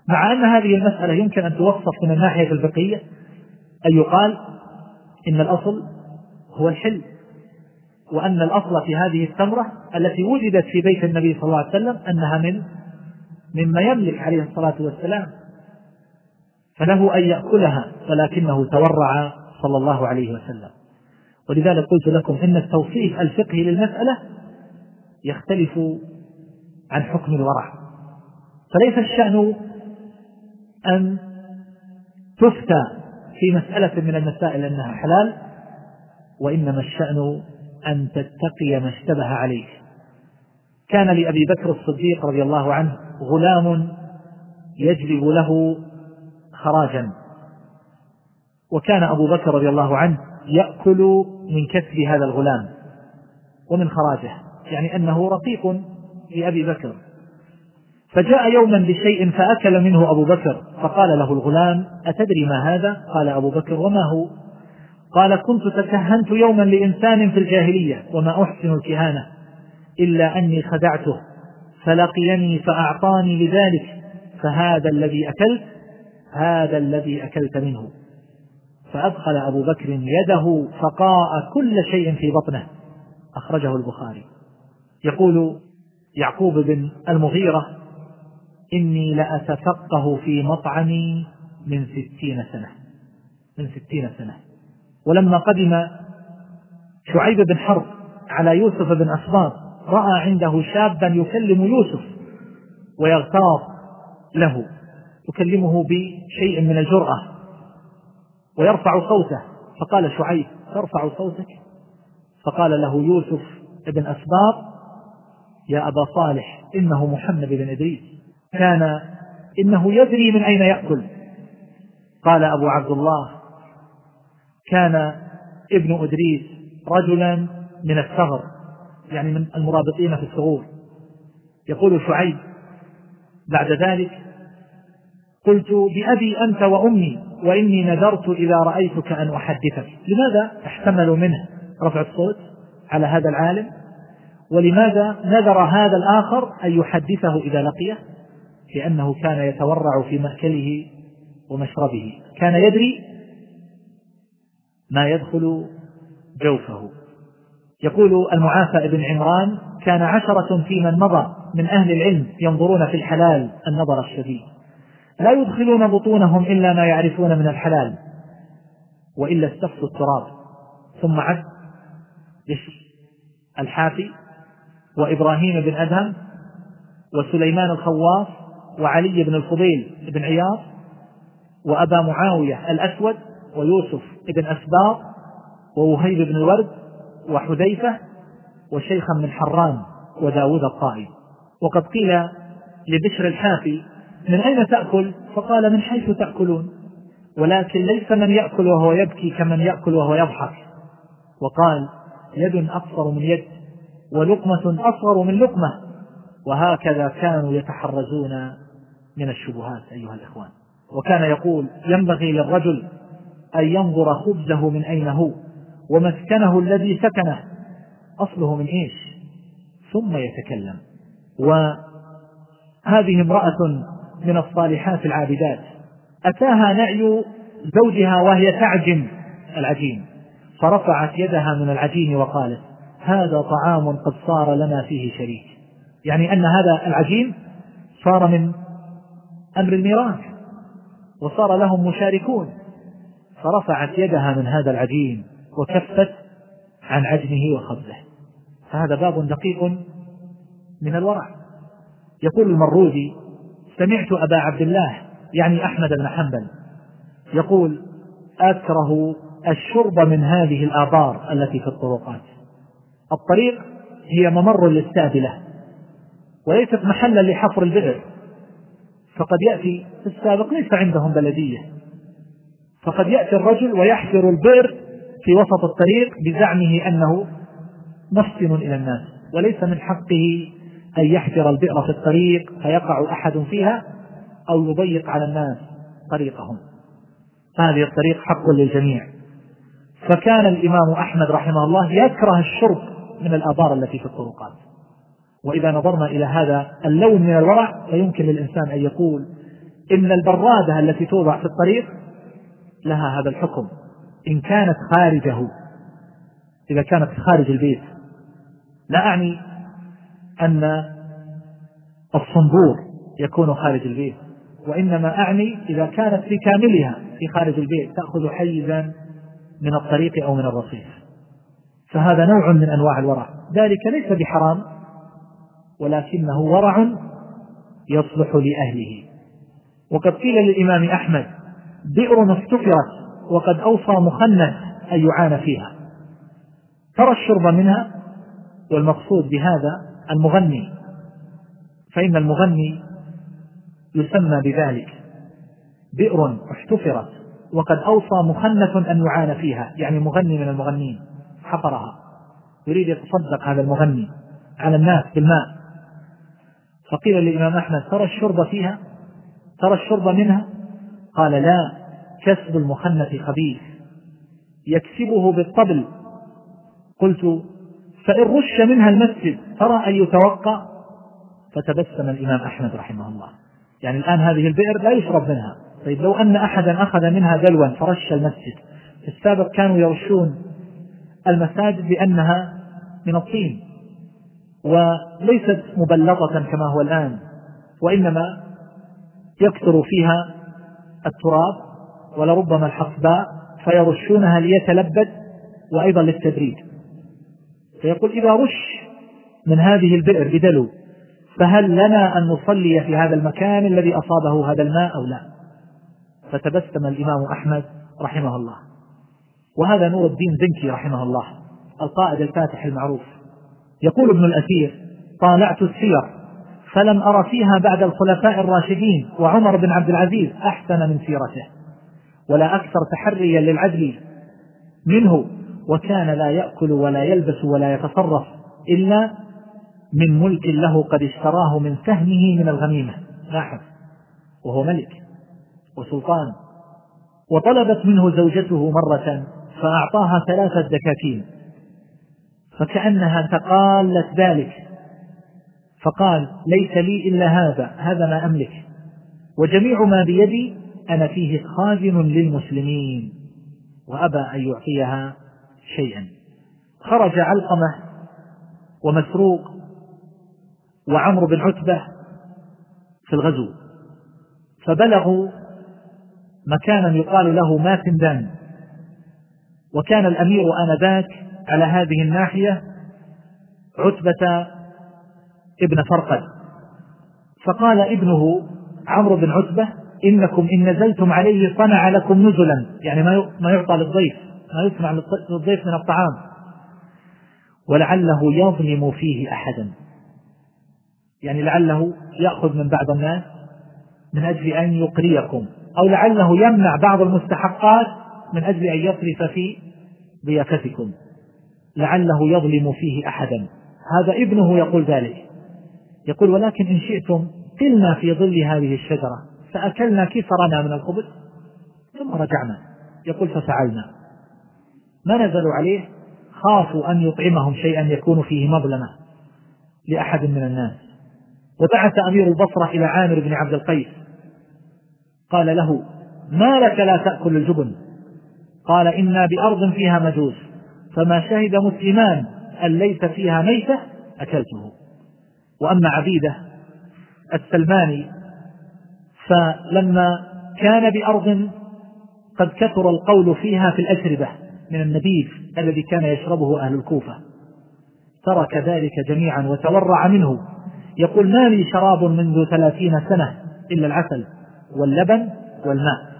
مع أن هذه المسألة يمكن أن توصف من الناحية الفقهية أن يقال إن الأصل هو الحل وأن الأصل في هذه التمرة التي وجدت في بيت النبي صلى الله عليه وسلم أنها من مما يملك عليه الصلاة والسلام. فله أن يأكلها ولكنه تورع صلى الله عليه وسلم. ولذلك قلت لكم إن التوصيف الفقهي للمسألة يختلف عن حكم الورع. فليس الشأن أن تفتى في مسألة من المسائل أنها حلال وإنما الشأن أن تتقي ما اشتبه عليك كان لأبي بكر الصديق رضي الله عنه غلام يجلب له خراجا. وكان أبو بكر رضي الله عنه يأكل من كسب هذا الغلام ومن خراجه. يعني أنه رقيق لأبي بكر. فجاء يوما بشيء فأكل منه أبو بكر فقال له الغلام أتدري ما هذا؟ قال أبو بكر وما هو؟ قال كنت تكهنت يوما لإنسان في الجاهلية وما أحسن الكهانة إلا أني خدعته فلقيني فأعطاني لذلك فهذا الذي أكلت هذا الذي أكلت منه. فأدخل أبو بكر يده فقاء كل شيء في بطنه أخرجه البخاري. يقول يعقوب بن المغيرة إني لأتفقه في مطعمي من ستين سنة من ستين سنة. ولما قدم شعيب بن حرب على يوسف بن أسباط رأى عنده شابا يكلم يوسف ويغتاظ له يكلمه بشيء من الجرأة ويرفع صوته. فقال شعيب ترفع صوتك؟ فقال له يوسف بن أسباط يا أبا صالح إنه محمد بن إدريس. كان إنه يدري من أين يأكل. قال أبو عبد الله كان ابن إدريس رجلا من الثغر يعني من المرابطين في الثغور. يقول شعيب بعد ذلك قلت بأبي أنت وأمي وإني نذرت إذا رأيتك أن أحدثك. لماذا؟ أحتمل منه. رفع الصوت على هذا العالم. ولماذا نذر هذا الآخر أن يحدثه إذا لقيه لأنه كان يتورع في مأكله ومشربه. كان يدري ما يدخل جوفه. يقول المعافى بن عمران كان عشرة في من مضى من أهل العلم ينظرون في الحلال النظر الشديد. لا يدخلون بطونهم إلا ما يعرفون من الحلال وإلا استفسوا التراب. ثم عد الحافي وإبراهيم بن أدهم وسليمان الخواص وعلي بن الفضيل بن عياض وأبا معاوية الأسود ويوسف بن أسباط ووهيب بن الورد وحذيفة وشيخا من حران وداود الطائي وقد قيل لبشر الحافي من أين تأكل؟ فقال من حيث تأكلون. ولكن ليس من يأكل وهو يبكي كمن يأكل وهو يضحك. وقال يد أقصر من يد. ولقمة أصغر من لقمة. وهكذا كانوا يتحرزون من الشبهات أيها الإخوان. وكان يقول ينبغي للرجل أن ينظر خبزه من أين هو ومسكنه الذي سكنه. أصله من إيش؟ ثم يتكلم. وهذه امرأة من الصالحات العابدات. أتاها نعي زوجها وهي تعجن العجين. فرفعت يدها من العجين وقالت هذا طعام قد صار لنا فيه شريك. يعني أن هذا العجين صار من أمر الميراث وصار لهم مشاركون. فرفعت يدها من هذا العجين وكفت عن عجنه وخبزه. فهذا باب دقيق من الورع. يقول المرودي سمعت أبا عبد الله يعني أحمد بن حنبل يقول أكره الشرب من هذه الآبار التي في الطرقات. الطريق هي ممر للسابلة وليست محلا لحفر البئر. فقد يأتي في السابق ليس عندهم بلدية. فقد يأتي الرجل ويحفر البئر في وسط الطريق بزعمه أنه مسكن إلى الناس وليس من حقه أن يحفر البئر في الطريق فيقع أحد فيها أو يضيق على الناس طريقهم. هذه الطريق حق للجميع. فكان الإمام أحمد رحمه الله يكره الشرب من الآبار التي في الطرقات. وإذا نظرنا إلى هذا اللون من الورع فيمكن للإنسان أن يقول إن البرادة التي توضع في الطريق لها هذا الحكم. إن كانت خارجه إذا كانت خارج البيت. لا أعني أن الصنبور يكون خارج البيت وإنما أعني إذا كانت في كاملها في خارج البيت تأخذ حيزا من الطريق أو من الرصيف. فهذا نوع من أنواع الورع. ذلك ليس بحرام ولكنه ورع يصلح لأهله. وقد قيل للإمام أحمد بئر استفرت وقد أوصى مخنث أن يعان فيها. ترى الشرب منها والمقصود بهذا المغني. فإن المغني يسمى بذلك. بئر احتفرت وقد أوصى مخنث أن يعان فيها يعني مغني من المغنين. حفرها. يريد يتصدق هذا المغني على الناس بالماء. فقيل للإمام أحمد ترى الشرب فيها؟ ترى الشرب منها؟ قال لا كسب المخنث خبيث. يكسبه بالطبل. قلت فإن رش منها المسجد ترى أن يتوقع؟ فتبسم الإمام أحمد رحمه الله. يعني الآن هذه البئر لا يشرب منها. طيب لو أن أحدا أخذ منها دلوا فرش المسجد في السابق كانوا يرشون المساجد بأنها من الطين وليست مبلطة كما هو الآن وإنما يكثر فيها التراب ولربما الحصباء فيرشونها ليتلبد وأيضا للتبريد. فيقول إذا رش من هذه البئر بدلو فهل لنا أن نصلي في هذا المكان الذي أصابه هذا الماء أو لا؟ فتبسم الإمام أحمد رحمه الله. وهذا نور الدين زنكي رحمه الله القائد الفاتح المعروف. يقول ابن الأثير طالعت السير فلم أر فيها بعد الخلفاء الراشدين وعمر بن عبد العزيز أحسن من سيرته ولا أكثر تحريا للعدل منه وكان لا يأكل ولا يلبس ولا يتصرف إلا من ملك له قد اشتراه من سهمه من الغنيمة. لاحظ وهو ملك وسلطان وطلبت منه زوجته مرة فأعطاها ثلاثة دكاكين. فكأنها تقالت ذلك. فقال ليس لي إلا هذا هذا ما أملك. وجميع ما بيدي أنا فيه خازن للمسلمين. وأبى أن يعطيها شيئا. خرج علقمة ومسروق وعمرو بن عتبة في الغزو. فبلغوا مكانا يقال له ماتندان وكان الأمير آنذاك على هذه الناحية عتبة ابن فرقد. فقال ابنه عمرو بن عتبة إنكم إن نزلتم عليه صنع لكم نزلا يعني ما يعطى للضيف ما يصنع للضيف من الطعام. ولعله يظلم فيه أحدا. يعني لعله يأخذ من بعض الناس من أجل أن يقريكم أو لعله يمنع بعض المستحقات من أجل أن يصرف في ضيافتكم لعله يظلم فيه أحدا. هذا ابنه يقول ذلك. يقول ولكن إن شئتم قلنا في ظل هذه الشجرة فأكلنا كسرنا من الخبز ثم رجعنا. يقول ففعلنا. ما نزلوا عليه؟ خافوا أن يطعمهم شيئا يكون فيه مظلمة لأحد من الناس. وبعث أمير البصرة إلى عامر بن عبد القيس. قال له ما لك لا تأكل الجبن؟ قال إنا بأرض فيها مجوس فما شهد مسلمان أن ليس فيها ميتة أكلته. وأما عبيدة السلماني فلما كان بأرض قد كثر القول فيها في الأشربة من النبيذ الذي كان يشربه أهل الكوفة. ترك ذلك جميعا وتورع منه. يقول ما لي شراب منذ ثلاثين سنة إلا العسل واللبن والماء.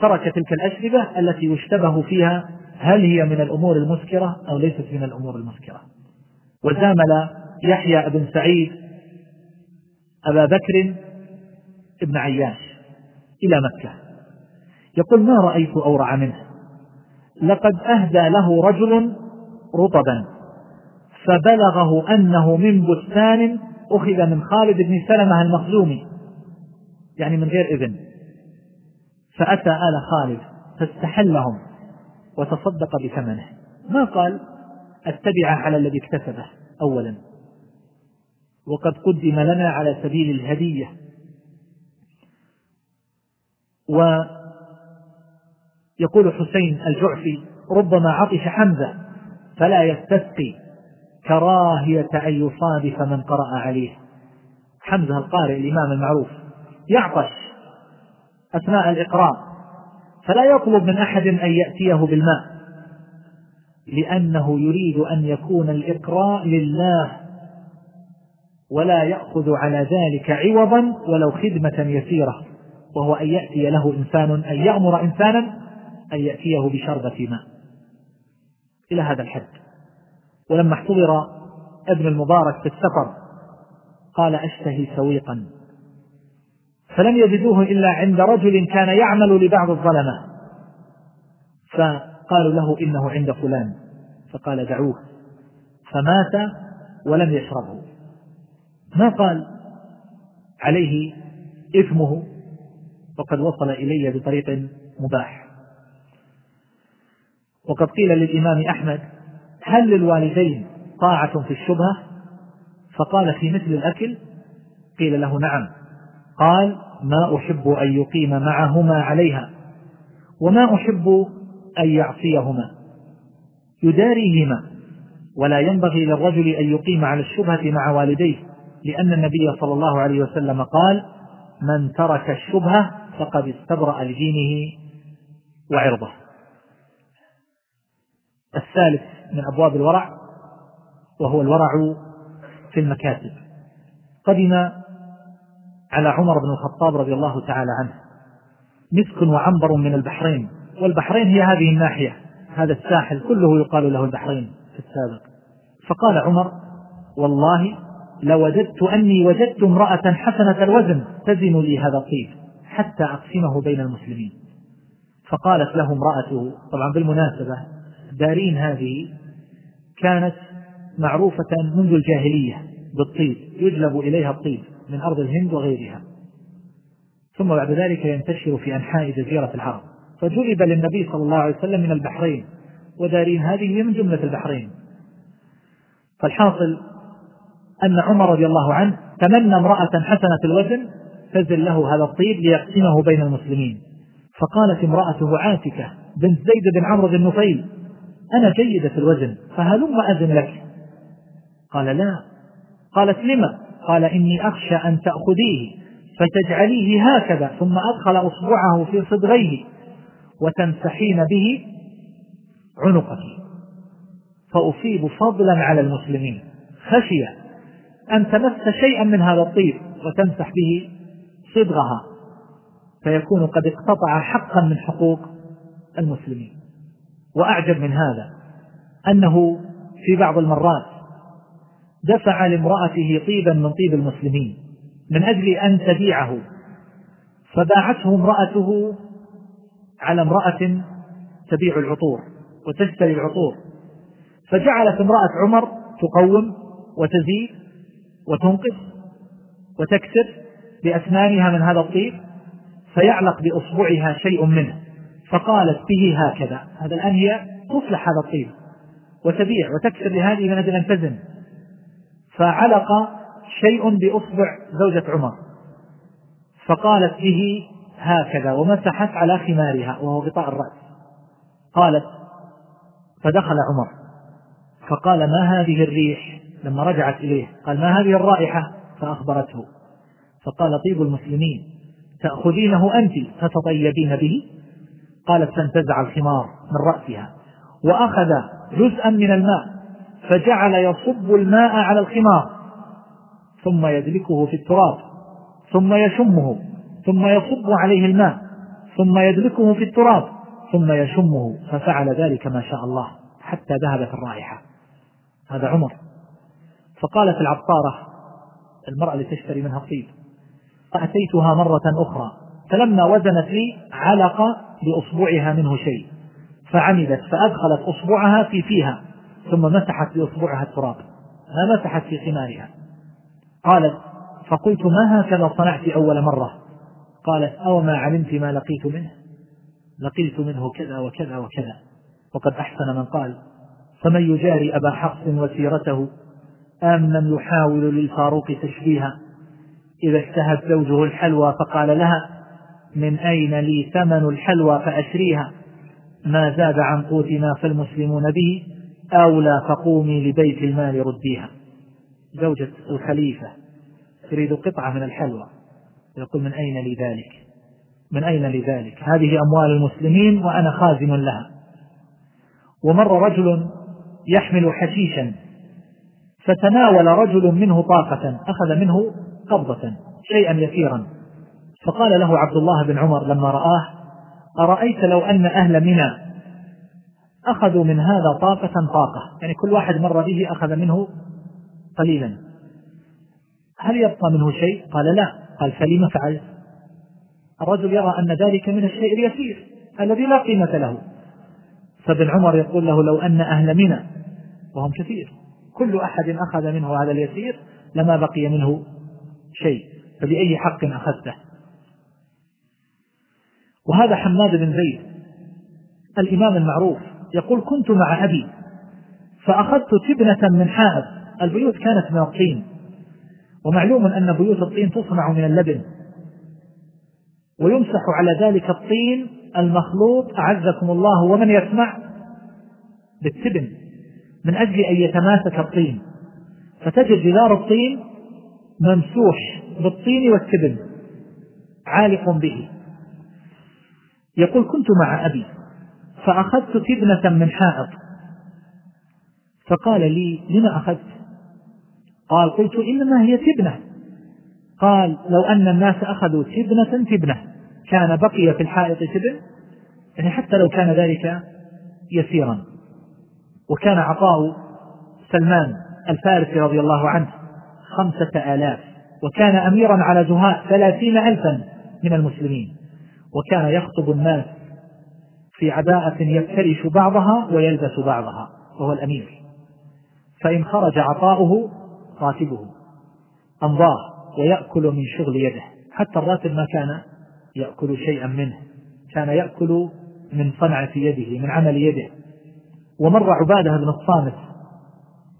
ترك تلك الأشربة التي يشتبه فيها هل هي من الأمور المسكرة أو ليست من الأمور المسكرة. وزامل يحيى بن سعيد أبا بكر ابن عياش إلى مكة. يقول ما رأيت أورع منه. لقد أهدى له رجل رطبا فبلغه أنه من بستان أخذ من خالد بن سلمة المخزومي يعني من غير إذن. فأتى آل خالد فاستحلهم وتصدق بثمنه. ما قال؟ أتبع على الذي اكتسبه أولا. وقد قدم لنا على سبيل الهدية. ويقول حسين الجعفي ربما عطش حمزة فلا يستسقي كراهية أن يصادف من قرأ عليه. حمزة القارئ الإمام المعروف. يعطش أثناء الإقراء فلا يطلب من أحد أن يأتيه بالماء لأنه يريد أن يكون الإقراء لله ولا يأخذ على ذلك عوضا ولو خدمة يسيرة وهو أن يأتي له إنسان أن يأمر إنسانا أن يأتيه بشربة ماء. إلى هذا الحد. ولما احتضر ابن المبارك في السفر قال أشتهي سويقا. فلم يجدوه إلا عند رجل كان يعمل لبعض الظلمة. فقالوا له إنه عند فلان. فقال دعوه. فمات ولم يشربه. ما قال عليه إثمه؟ وقد وصل إلي بطريق مباح. وقد قيل للإمام أحمد هل للوالدين طاعة في الشبهة؟ فقال في مثل الأكل قيل له نعم. قال ما أحب أن يقيم معهما عليها وما أحب أن يعصيهما يداريهما ولا ينبغي للرجل أن يقيم على الشبهة مع والديه لأن النبي صلى الله عليه وسلم قال من ترك الشبهة فقد استبرأ لدينه وعرضه. الثالث من أبواب الورع وهو الورع في المكاتب. قدم على عمر بن الخطاب رضي الله تعالى عنه. مسك وعنبر من البحرين. والبحرين هي هذه الناحية. هذا الساحل كله يقال له البحرين في السابق. فقال عمر والله لوجدت أني وجدت امرأة حسنة الوزن تزن لي هذا الطيب حتى أقسمه بين المسلمين. فقالت له امرأته طبعا بالمناسبة دارين هذه كانت معروفة منذ الجاهلية بالطيب يجلب إليها الطيب. من أرض الهند وغيرها. ثم بعد ذلك ينتشر في أنحاء جزيرة العرب. فجلب للنبي صلى الله عليه وسلم من البحرين ودارين هذه من جملة البحرين. فالحاصل أن عمر رضي الله عنه تمنى امرأة حسنة الوزن تزل له هذا الطيب ليقسمه بين المسلمين. فقالت امرأته عاتكة بنت زيد بن عمرو بن نفيل أنا جيدة الوزن فهلم أذن لك؟ قال لا. قالت لما؟ قال إني أخشى أن تأخذيه فتجعليه هكذا ثم أدخل أصبعه في صدغيه وتمسحين به عنقك فأصيب فضلا على المسلمين. خشية أن تمس شيئا من هذا الطيب وتمسح به صدغها. فيكون قد اقتطع حقا من حقوق المسلمين. وأعجب من هذا أنه في بعض المرات دفع لامرأته طيبا من طيب المسلمين من أجل أن تبيعه. فباعته امرأته على امرأة تبيع العطور وتشتري العطور. فجعلت امرأة عمر تقوم وتزيد وتنقذ وتكسر بأسنانها من هذا الطيب فيعلق بأصبعها شيء منه. فقالت به هكذا. هذا الآن هي تصلح هذا الطيب وتبيع وتكسر لهذه من أجل أن تزن. فعلق شيء بأصبع زوجة عمر. فقالت به هكذا ومسحت على خمارها وهو غطاء الرأس. قالت فدخل عمر. فقال ما هذه الريح؟ لما رجعت إليه. قال ما هذه الرائحة؟ فأخبرته. فقال طيب المسلمين تأخذينه أنت فتطيبين به؟ قالت فانتزع الخمار من رأسها وأخذ جزءا من الماء. فجعل يصب الماء على الخمار ثم يدلكه في التراب ثم يشمه ثم يصب عليه الماء ثم يدلكه في التراب ثم يشمه ففعل ذلك ما شاء الله حتى ذهبت الرائحة. هذا عمر. فقالت العطارة المرأة اللي تشتري منها الطيب فأتيتها مرة أخرى فلما وزنت لي علق بأصبعها منه شيء فعمدت فأدخلت أصبعها في فيها. ثم مسحت بأصبعها التراب ما مسحت في خمارها. قالت فقلت ما هكذا صنعت أول مرة؟ قالت أو ما علمت ما لقيت منه. لقيت منه كذا وكذا وكذا. وقد أحسن من قال فمن يجاري أبا حفص وسيرته آمنا يحاول للفاروق تشبيها؟ إذا اشتهت زوجه الحلوى فقال لها من أين لي ثمن الحلوى فأشريها؟ ما زاد عن قوتنا فالمسلمون به أولى فقومي لبيت المال رديها. زوجة الخليفة تريد قطعة من الحلوى. يقول من أين لي ذلك؟ من أين لي ذلك؟ هذه أموال المسلمين وأنا خازن لها. ومر رجل يحمل حشيشا فتناول رجل منه طاقة أخذ منه قبضة شيئا يسيرا. فقال له عبد الله بن عمر لما رآه أرأيت لو أن أهل منى أخذوا من هذا طاقة طاقة. يعني كل واحد مر به أخذ منه قليلا. هل يبقى منه شيء؟ قال لا. قال فلم فعلت الرجل يرى أن ذلك من الشيء اليسير الذي لا قيمة له. فابن عمر يقول له لو أن أهل منى وهم كثير كل أحد أخذ منه هذا اليسير لما بقي منه شيء. فبأي حق أخذته؟ وهذا حماد بن زيد الإمام المعروف يقول كنت مع أبي فأخذت تبنة من حائط البيوت كانت من الطين ومعلوم أن بيوت الطين تصنع من اللبن. ويمسح على ذلك الطين المخلوط أعزكم الله ومن يسمع؟ بالتبن من أجل أن يتماسك الطين. فتجد جدار الطين ممسوح بالطين والتبن عالق به. يقول كنت مع أبي. فأخذت تبنة من حائط. فقال لي لما أخذت؟ قال قلت إنما هي تبنة قال لو أن الناس أخذوا تبنة تبنة كان بقي في الحائط تبن يعني حتى لو كان ذلك يسيرا. وكان عطاء سلمان الفارسي رضي الله عنه خمسة آلاف. وكان أميرا على زهاء ثلاثين ألفا من المسلمين. وكان يخطب الناس في عباءة يفترش بعضها ويلبس بعضها وهو الأمير. فإن خرج عطاؤه راتبه. أمضاه ويأكل من شغل يده. حتى الراتب ما كان يأكل شيئا منه. كان يأكل من صنعة يده من عمل يده. ومر عبادة بن الصامت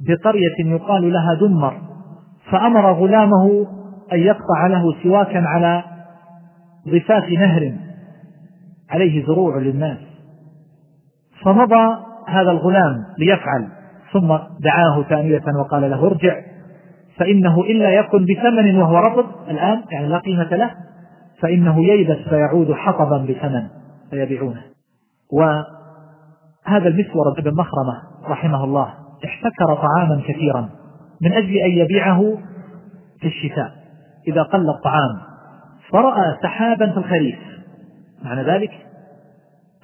بقرية يقال لها دمر. فأمر غلامه أن يقطع له سواكا على ضفاف نهر. عليه زروع للناس. فمضى هذا الغلام ليفعل ثم دعاه ثانية وقال له ارجع فإنه إلا يكن بثمن وهو رطب الآن يعني لا قيمة له فإنه ييبس فيعود حطبا بثمن فيبيعونه. وهذا المسور بن مخرمة رحمه الله احتكر طعاما كثيرا من أجل أن يبيعه في الشتاء. إذا قل الطعام فرأى سحابا في الخريف. معنى ذلك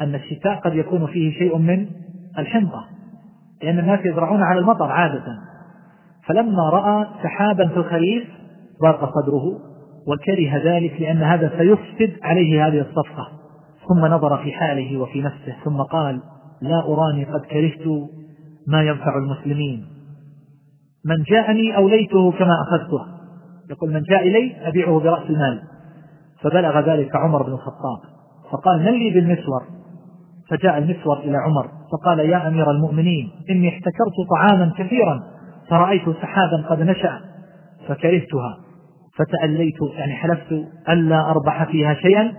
أن الشتاء قد يكون فيه شيء من الحنطة لأن الناس يزرعون على المطر عادة. فلما رأى سحابا في الخريف ضاق صدره وكره ذلك لأن هذا سيفسد عليه هذه الصفقة. ثم نظر في حاله وفي نفسه ثم قال لا أراني قد كرهت ما ينفع المسلمين. من جاءني أوليته كما أخذته. يقول من جاء إلي أبيعه برأس المال. فبلغ ذلك عمر بن الخطاب. فقال من لي بالمسور؟ فجاء المسور إلى عمر فقال يا أمير المؤمنين إني احتكرت طعاما كثيرا فرأيت سحابا قد نشأ فكرهتها فتأليت يعني حلفت ألا أربح فيها شيئا.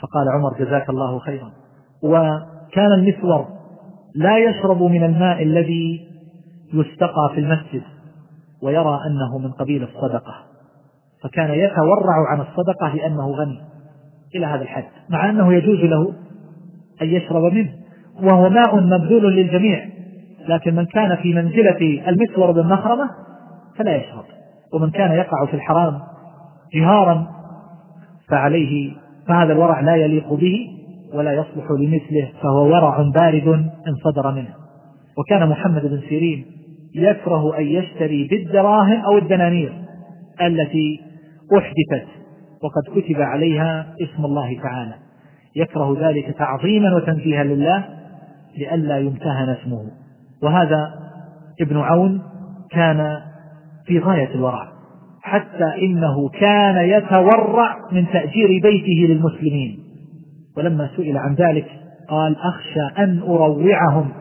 فقال عمر جزاك الله خيرا. وكان المسور لا يشرب من الماء الذي يستقى في المسجد ويرى أنه من قبيل الصدقة فكان يتورع عن الصدقة لأنه غني. إلى هذا الحد مع أنه يجوز له أن يشرب منه وهو ماء مبذول للجميع لكن من كان في منزلة المسور بالمخرمة فلا يشرب ومن كان يقع في الحرام جهارا فعليه فهذا الورع لا يليق به ولا يصلح لمثله فهو ورع بارد ان صدر منه. وكان محمد بن سيرين يكره أن يشتري بالدراهم أو الدنانير التي أحدثت وقد كتب عليها اسم الله تعالى. يكره ذلك تعظيما وتنزيها لله لئلا يمتهن اسمه. وهذا ابن عون كان في غاية الورع حتى إنه كان يتورع من تأجير بيته للمسلمين. ولما سئل عن ذلك قال أخشى أن أروعهم.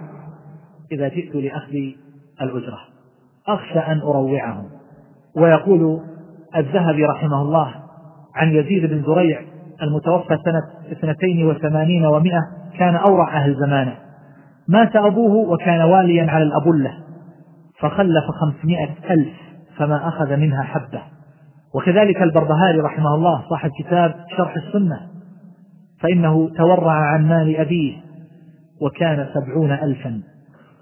إذا جئت لأخذ الأجرة. أخشى أن أروعهم. ويقول الذهبي رحمه الله عن يزيد بن زريع المتوفى سنة اثنتين وثمانين ومائة كان أورع أهل زمانه. مات أبوه وكان واليا على الأبلة فخلف خمسمائة ألف فما أخذ منها حبة. وكذلك البربهاري رحمه الله صاحب كتاب شرح السنة فإنه تورع عن مال أبيه وكان سبعون ألفا.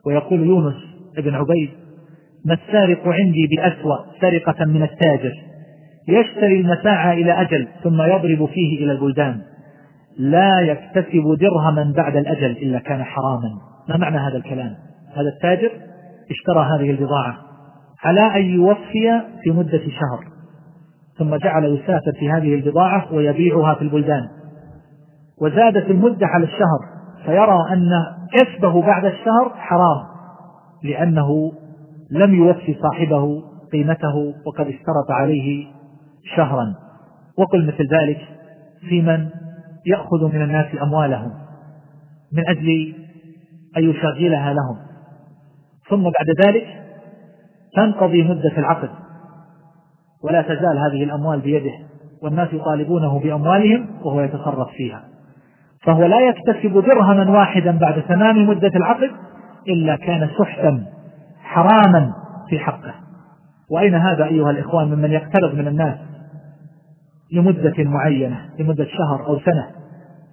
ويقول يونس بن عبيد ما السارق عندي بأسوأ سرقة من التاجر يشتري المتاع إلى أجل ثم يضرب فيه إلى البلدان. لا يكتسب درهما بعد الأجل إلا كان حراما. ما معنى هذا الكلام؟ هذا التاجر اشترى هذه البضاعة على أن يوفي في مدة شهر ثم جعل يسافر في هذه البضاعة ويبيعها في البلدان. وزادت المدة على الشهر فيرى أن كسبه بعد الشهر حرام لأنه لم يوفي صاحبه قيمته وقد اشترط عليه شهرا. وقل مثل ذلك في من يأخذ من الناس أموالهم من أجل أن يشغلها لهم. ثم بعد ذلك تنقضي مدة العقد ولا تزال هذه الأموال بيده والناس يطالبونه بأموالهم وهو يتصرف فيها. فهو لا يكتسب درهما واحدا بعد تمام مدة العقد إلا كان سحتا حراما في حقه. وأين هذا أيها الإخوان ممن يقترض من الناس لمدة معينة لمدة شهر أو سنة.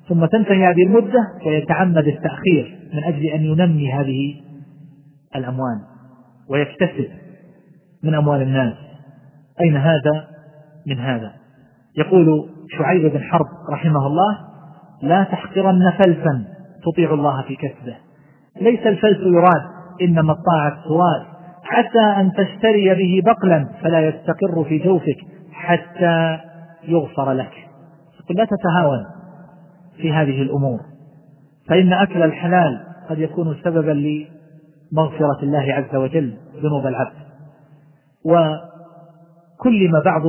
ثم تنتهي هذه المدة ويتعمد التأخير من أجل أن ينمي هذه الأموال ويكتسب من أموال الناس. أين هذا من هذا؟ يقول شعيب بن حرب رحمه الله لا تحقرن فلسا تطيع الله في كسبه. ليس الفلس يراد إنما الطاعة سواد حتى أن تشتري به بقلا فلا يستقر في جوفك حتى يغفر لك. لا تتهاون في هذه الأمور. فإن أكل الحلال قد يكون سببا لمغفرة الله عز وجل ذنوب العبد. وكلم بعض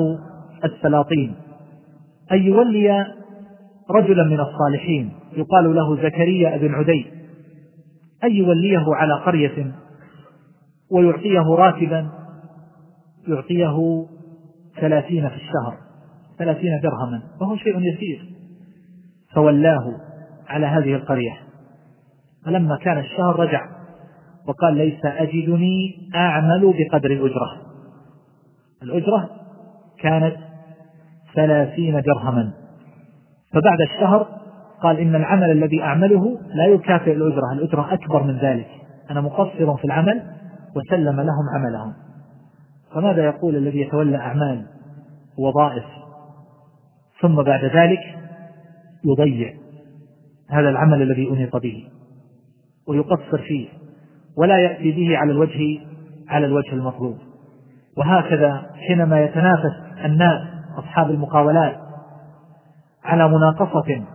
السلاطين أن يولي رجلا من الصالحين يقال له زكريا بن عدي أن يوليه على قرية ويعطيه راتبا يعطيه ثلاثين في الشهر. ثلاثين درهما وهو شيء يسير. فولاه على هذه القرية. فلما كان الشهر رجع وقال ليس أجدني أعمل بقدر الأجرة. الأجرة كانت ثلاثين درهما. فبعد الشهر قال إن العمل الذي أعمله لا يكافئ الأجرة الأجرة أكبر من ذلك. أنا مقصر في العمل وسلم لهم عملهم. فماذا يقول الذي يتولى أعمال؟ وظائف ثم بعد ذلك يضيع هذا العمل الذي أنيط به ويقصر فيه ولا يأتي به على الوجه على الوجه المطلوب. وهكذا حينما يتنافس الناس أصحاب المقاولات على مناقصة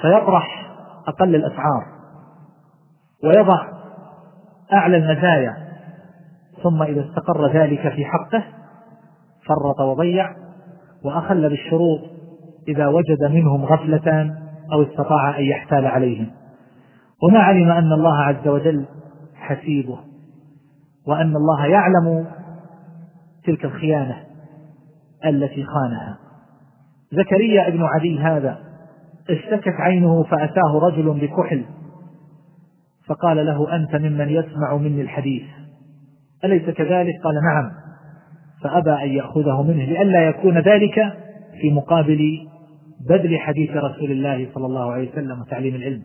فيطرح أقل الأسعار ويضع أعلى المزايا ثم إذا استقر ذلك في حقه فرط وضيع وأخل بالشروط إذا وجد منهم غفلة أو استطاع أن يحتال عليهم. وما علم أن الله عز وجل حسيبه وأن الله يعلم تلك الخيانة التي خانها. زكريا ابن عدي هذا اشتكت عينه فأتاه رجل بكحل فقال له أنت ممن يسمع مني الحديث أليس كذلك؟ قال نعم. فأبى أن يأخذه منه لئلا يكون ذلك في مقابل بذل حديث رسول الله صلى الله عليه وسلم وتعليم العلم.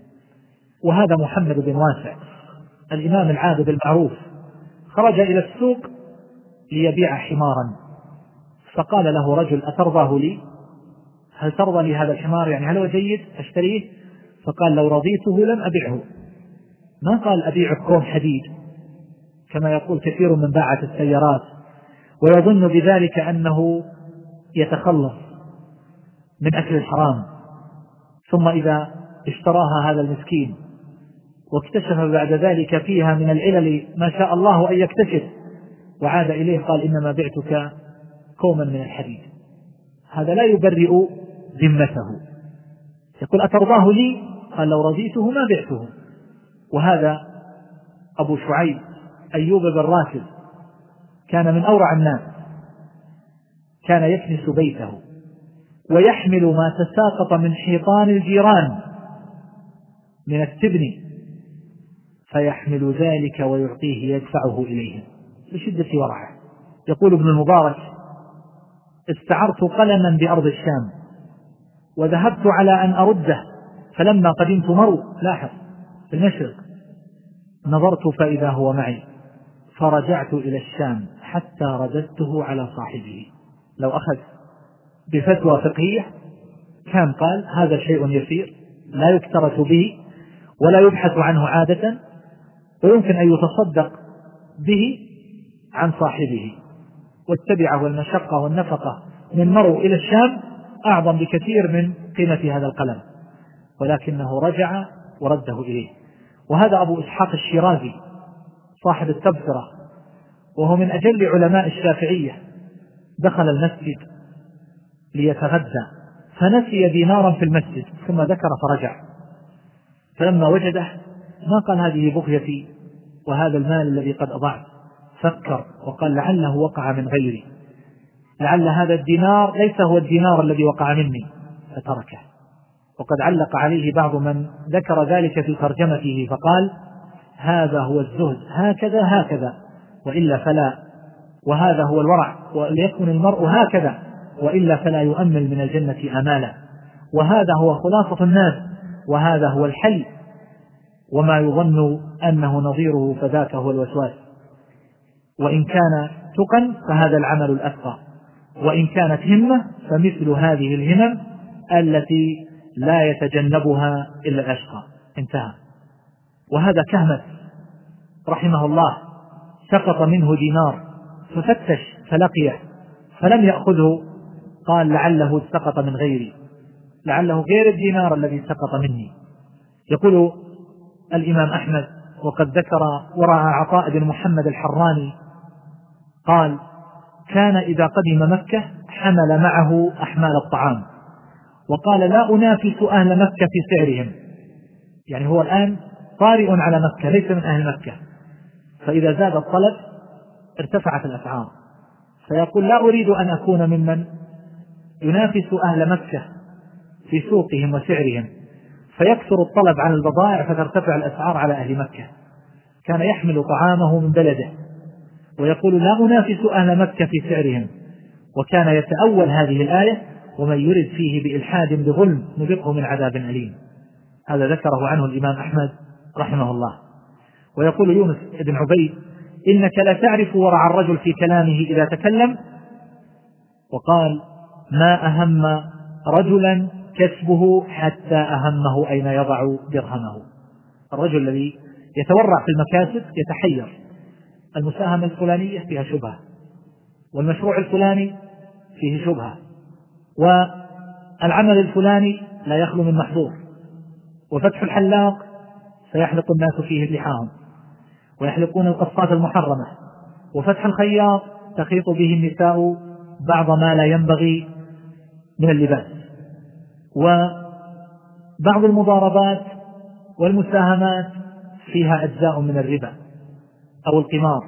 وهذا محمد بن واسع الإمام العابد المعروف خرج إلى السوق ليبيع حمارا. فقال له رجل أترضاه لي؟ هل ترضى لي هذا الحمار؟ يعني هل هو جيد؟ أشتريه؟ فقال لو رضيته لم أبيعه. ما قال أبيعك كوم حديد؟ كما يقول كثير من باعة السيارات. ويظن بذلك أنه يتخلص من أكل الحرام. ثم إذا اشتراها هذا المسكين واكتشف بعد ذلك فيها من العلل ما شاء الله أن يكتشف وعاد إليه قال إنما بعتك كوما من الحديد. هذا لا يبرئ ذمته. يقول أترضاه لي؟ قال لو رضيته ما بعته. وهذا أبو شعيب أيوب بن راشد كان من أورع الناس. كان يكنس بيته ويحمل ما تساقط من حيطان الجيران من التبن فيحمل ذلك ويعطيه يدفعه إليهم بشدة ورعه. يقول ابن المبارك استعرت قلما بأرض الشام وذهبت على أن أرده فلما قدمت مرو لاحظ في المشرق. نظرت فإذا هو معي فرجعت إلى الشام. حتى رددته على صاحبه. لو أخذ بفتوى فقهية كان قال هذا شيء يسير لا يكترث به ولا يبحث عنه عادة ويمكن أن يتصدق به عن صاحبه. والتبعة والمشقة والنفقة من مرو إلى الشام أعظم بكثير من قيمة هذا القلم. ولكنه رجع ورده إليه. وهذا أبو إسحاق الشيرازي صاحب التبصرة وهو من أجل علماء الشافعية دخل المسجد ليتغدى فنسي دينارا في المسجد ثم ذكر فرجع. فلما وجده ما قال هذه بغيتي وهذا المال الذي قد أضعت؟ فكر وقال لعله وقع من غيري. لعل هذا الدينار ليس هو الدينار الذي وقع مني فتركه. وقد علق عليه بعض من ذكر ذلك في ترجمته فقال هذا هو الزهد هكذا هكذا. وإلا فلا وهذا هو الورع وليكن المرء هكذا وإلا فلا يؤمل من الجنة آمالا. وهذا هو خلاصة الناس وهذا هو الحل. وما يظن أنه نظيره فذاك هو الوسواس. وإن كان تقا فهذا العمل الأتقى. وإن كانت همة فمثل هذه الهمم التي لا يتجنبها إلا الأشقى. انتهى. وهذا كهمس رحمه الله. سقط منه دينار ففتش فلقيه فلم يأخذه قال لعله سقط من غيري لعله غير الدينار الذي سقط مني. يقول الإمام أحمد وقد ذكر ورأى عطاء بن محمد الحراني قال كان إذا قدم مكة حمل معه أحمال الطعام وقال لا أنافس أهل مكة في سعرهم. يعني هو الآن طارئ على مكة ليس من أهل مكة. فإذا زاد الطلب ارتفعت الأسعار. فيقول لا أريد أن أكون ممن ينافس أهل مكة في سوقهم وسعرهم. فيكثر الطلب على البضائع فترتفع الأسعار على أهل مكة. كان يحمل طعامه من بلده. ويقول لا أنافس أهل مكة في سعرهم. وكان يتأول هذه الآية ومن يرد فيه بإلحاد بظلم نذقه من عذاب أليم. هذا ذكره عنه الإمام أحمد رحمه الله. ويقول يونس بن عبيد إنك لا تعرف ورع الرجل في كلامه إذا تكلم؟ وقال ما أهم رجلا كسبه حتى أهمه أين يضع درهمه. الرجل الذي يتورع في المكاسب يتحير. المساهمة الفلانية فيها شبهة. والمشروع الفلاني فيه شبهة. والعمل الفلاني لا يخلو من محظور. وفتح الحلاق سيحلق الناس فيه لحاهم ويحلقون القصات المحرمة. وفتح الخياط تخيط به النساء بعض ما لا ينبغي من اللباس. وبعض المضاربات والمساهمات فيها أجزاء من الربا أو القمار.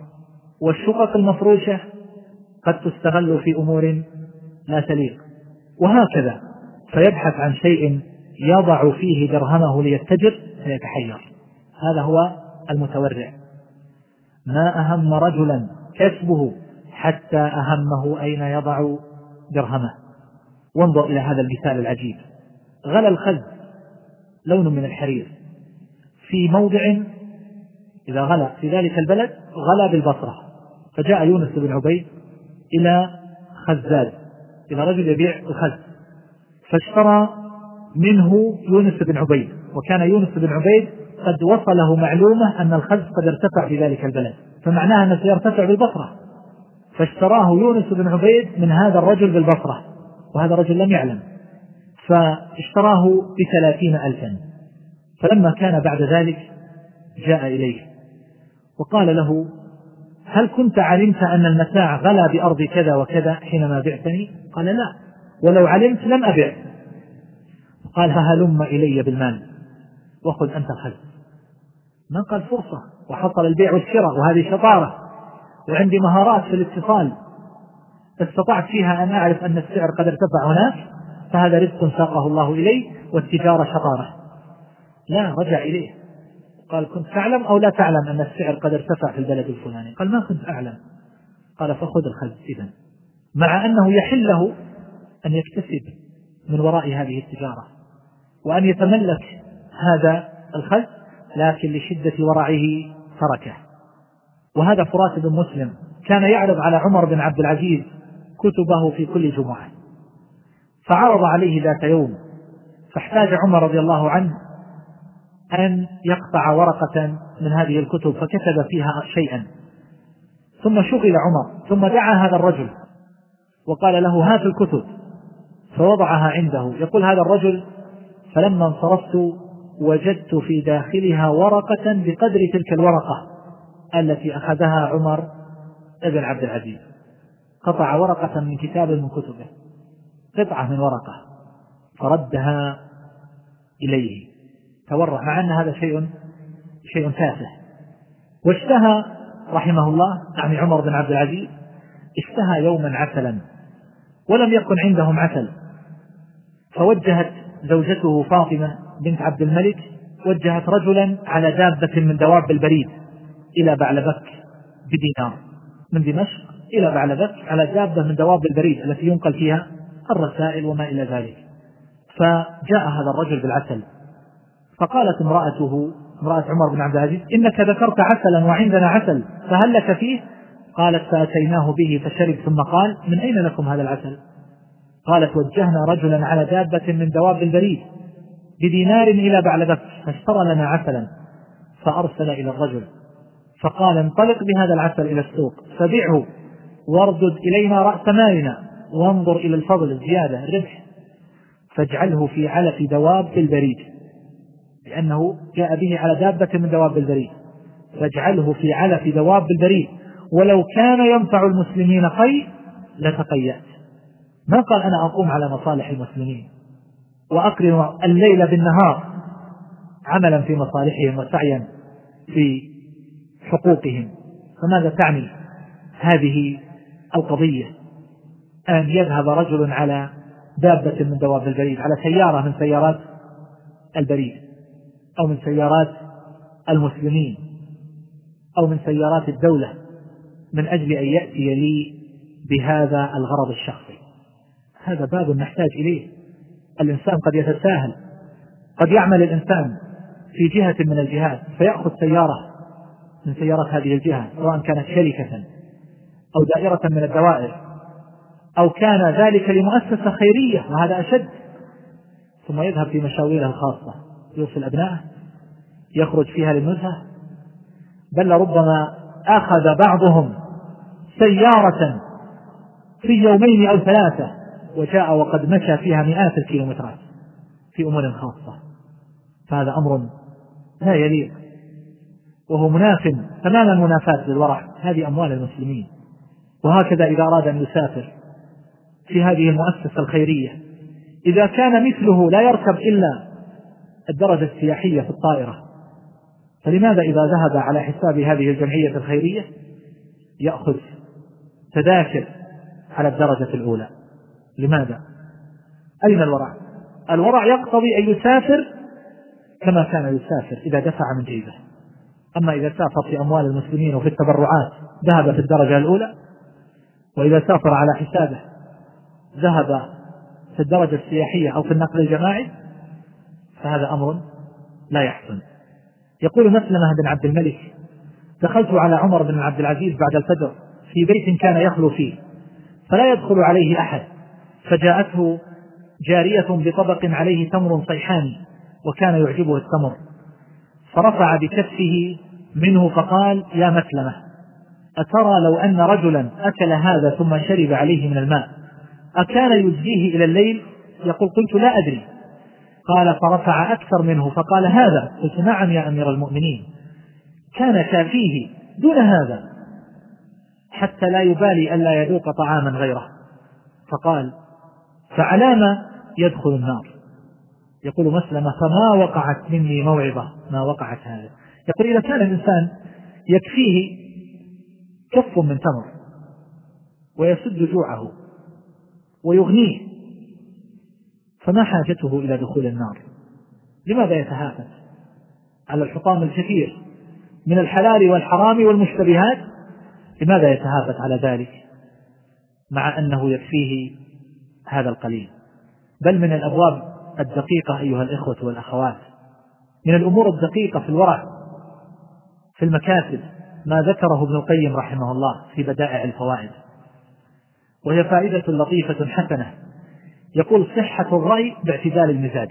والشقق المفروشة قد تستغل في أمور لا تليق. وهكذا فيبحث عن شيء يضع فيه درهمه ليتجر فيتحير. هذا هو المتورع. ما أهم رجلا كسبه حتى أهمه أين يضع درهمه. وانظر إلى هذا المثال العجيب. غلى الخز لون من الحرير. في موضع إذا غلى في ذلك البلد غلى بالبصرة. فجاء يونس بن عبيد إلى خزاز إلى رجل يبيع الخز. فاشترى منه يونس بن عبيد. وكان يونس بن عبيد قد وصله معلومة أن الخز قد ارتفع في ذلك البلد. فمعناها أنه سيرتفع بالبصرة. فاشتراه يونس بن عبيد من هذا الرجل بالبصرة وهذا الرجل لم يعلم. فاشتراه بثلاثين ألفا. فلما كان بعد ذلك جاء إليه وقال له هل كنت علمت أن المتاع غلا بأرض كذا وكذا حينما بعتني؟ قال لا ولو علمت لم أبع. قال فهلم إلي بالمال. وخذ أنت الخز ما قال فرصة وحصل البيع والشراء وهذه شطارة. وعندي مهارات في الاتصال. استطعت فيها أن أعرف أن السعر قد ارتفع هناك فهذا رزق ساقه الله إلي والتجارة شطارة. لا رجع إليه. قال كنت تعلم أو لا تعلم أن السعر قد ارتفع في البلد الفلاني؟ قال ما كنت أعلم. قال فخذ الخز إذا. مع أنه يحل له أن يكتسب من وراء هذه التجارة وأن يتملك هذا الخز لكن لشدة ورعه تركه. وهذا فراس بن مسلم كان يعرض على عمر بن عبد العزيز كتبه في كل جمعة. فعرض عليه ذات يوم فاحتاج عمر رضي الله عنه أن يقطع ورقة من هذه الكتب فكتب فيها شيئا. ثم شغل عمر ثم دعا هذا الرجل وقال له هات الكتب فوضعها عنده. يقول هذا الرجل فلما انصرفت وجدت في داخلها ورقة بقدر تلك الورقة التي أخذها عمر بن عبد العزيز. قطع ورقة من كتاب من كتبه. قطعة من ورقة. فردها إليه. تورع. مع أن هذا شيء شيء تافه. واشتهى رحمه الله يعني عمر بن عبد العزيز اشتهى يوما عسلا. ولم يكن عندهم عسل. فوجهت زوجته فاطمة بنت عبد الملك وجهت رجلا على دابة من دواب البريد إلى بعلبك بدينار. من دمشق إلى بعلبك على دابة من دواب البريد التي ينقل فيها الرسائل وما إلى ذلك. فجاء هذا الرجل بالعسل. فقالت امرأته امرأة عمر بن عبد العزيز إنك ذكرت عسلا وعندنا عسل فهل لك فيه؟ قالت فأتيناه به فشرب ثم قال من أين لكم هذا العسل؟ قالت وجهنا رجلا على دابة من دواب البريد بدينار إلى بعلبك فاشترى لنا عسلا فأرسل إلى الرجل فقال انطلق بهذا العسل إلى السوق فبعه واردد إلينا رأس مالنا وانظر إلى الفضل الزيادة الربح فاجعله في علف دواب البريد لأنه جاء به على دابة من دواب البريد. فاجعله في علف دواب البريد ولو كان ينفع المسلمين قي لتقيأت. ما قال أنا أقوم على مصالح المسلمين؟ وأقرن الليل بالنهار عملا في مصالحهم وسعيا في حقوقهم. فماذا تعني هذه القضية؟ أن يذهب رجل على دابة من دواب البريد على سيارة من سيارات البريد أو من سيارات المسلمين أو من سيارات الدولة من أجل أن يأتي لي بهذا الغرض الشخصي. هذا باب نحتاج إليه. الإنسان قد يتساهل قد يعمل الإنسان في جهة من الجهات فيأخذ سيارة من سيارات هذه الجهة سواء كانت شركة أو دائرة من الدوائر أو كان ذلك لمؤسسة خيرية وهذا أشد. ثم يذهب في مشاويره الخاصة يوصل أبنائه يخرج فيها للنزهة. بل ربما أخذ بعضهم سيارة في يومين أو ثلاثة وجاء وقد مشى فيها مئات الكيلومترات في أمور خاصة. فهذا أمر لا يليق. وهو مناف تمام المنافاة للورع. هذه أموال المسلمين. وهكذا إذا أراد أن يسافر في هذه المؤسسة الخيرية إذا كان مثله لا يركب إلا الدرجة السياحية في الطائرة. فلماذا إذا ذهب على حساب هذه الجمعية الخيرية يأخذ تذاكر على الدرجة الأولى؟ لماذا؟ أين الورع؟ الورع يقتضي أن يسافر كما كان يسافر إذا دفع من جيبه أما إذا سافر في أموال المسلمين وفي التبرعات ذهب في الدرجة الأولى وإذا سافر على حسابه ذهب في الدرجة السياحية أو في النقل الجماعي فهذا أمر لا يحسن يقول مسلمة بن عبد الملك دخلت على عمر بن عبد العزيز بعد الفجر في بيت كان يخلو فيه فلا يدخل عليه أحد فجاءته جارية بطبق عليه تمر صيحاني وكان يعجبه التمر. فرفع بكفه منه فقال يا مسلمة أترى لو أن رجلا أكل هذا ثم شرب عليه من الماء أكان يجزيه إلى الليل؟ يقول قلت لا أدري. قال فرفع أكثر منه فقال هذا؟ قلت نعم يا أمير المؤمنين كان كافيه دون هذا حتى لا يبالي ألا يذوق طعاما غيره. فقال فعلام يدخل النار. يقول مسلمة فما وقعت مني موعظة. ما وقعت هذا يقول إذا كان الإنسان يكفيه كف من تمر ويسد جوعه ويغنيه فما حاجته إلى دخول النار؟ لماذا يتهافت على الحطام الكثير من الحلال والحرام والمشتبهات؟ لماذا يتهافت على ذلك؟ مع أنه يكفيه هذا القليل. بل من الأبواب الدقيقة أيها الإخوة والأخوات. من الأمور الدقيقة في الورع في المكاسب ما ذكره ابن القيم رحمه الله في بدائع الفوائد. وهي فائدة لطيفة حسنة. يقول صحة الرأي باعتدال المزاج.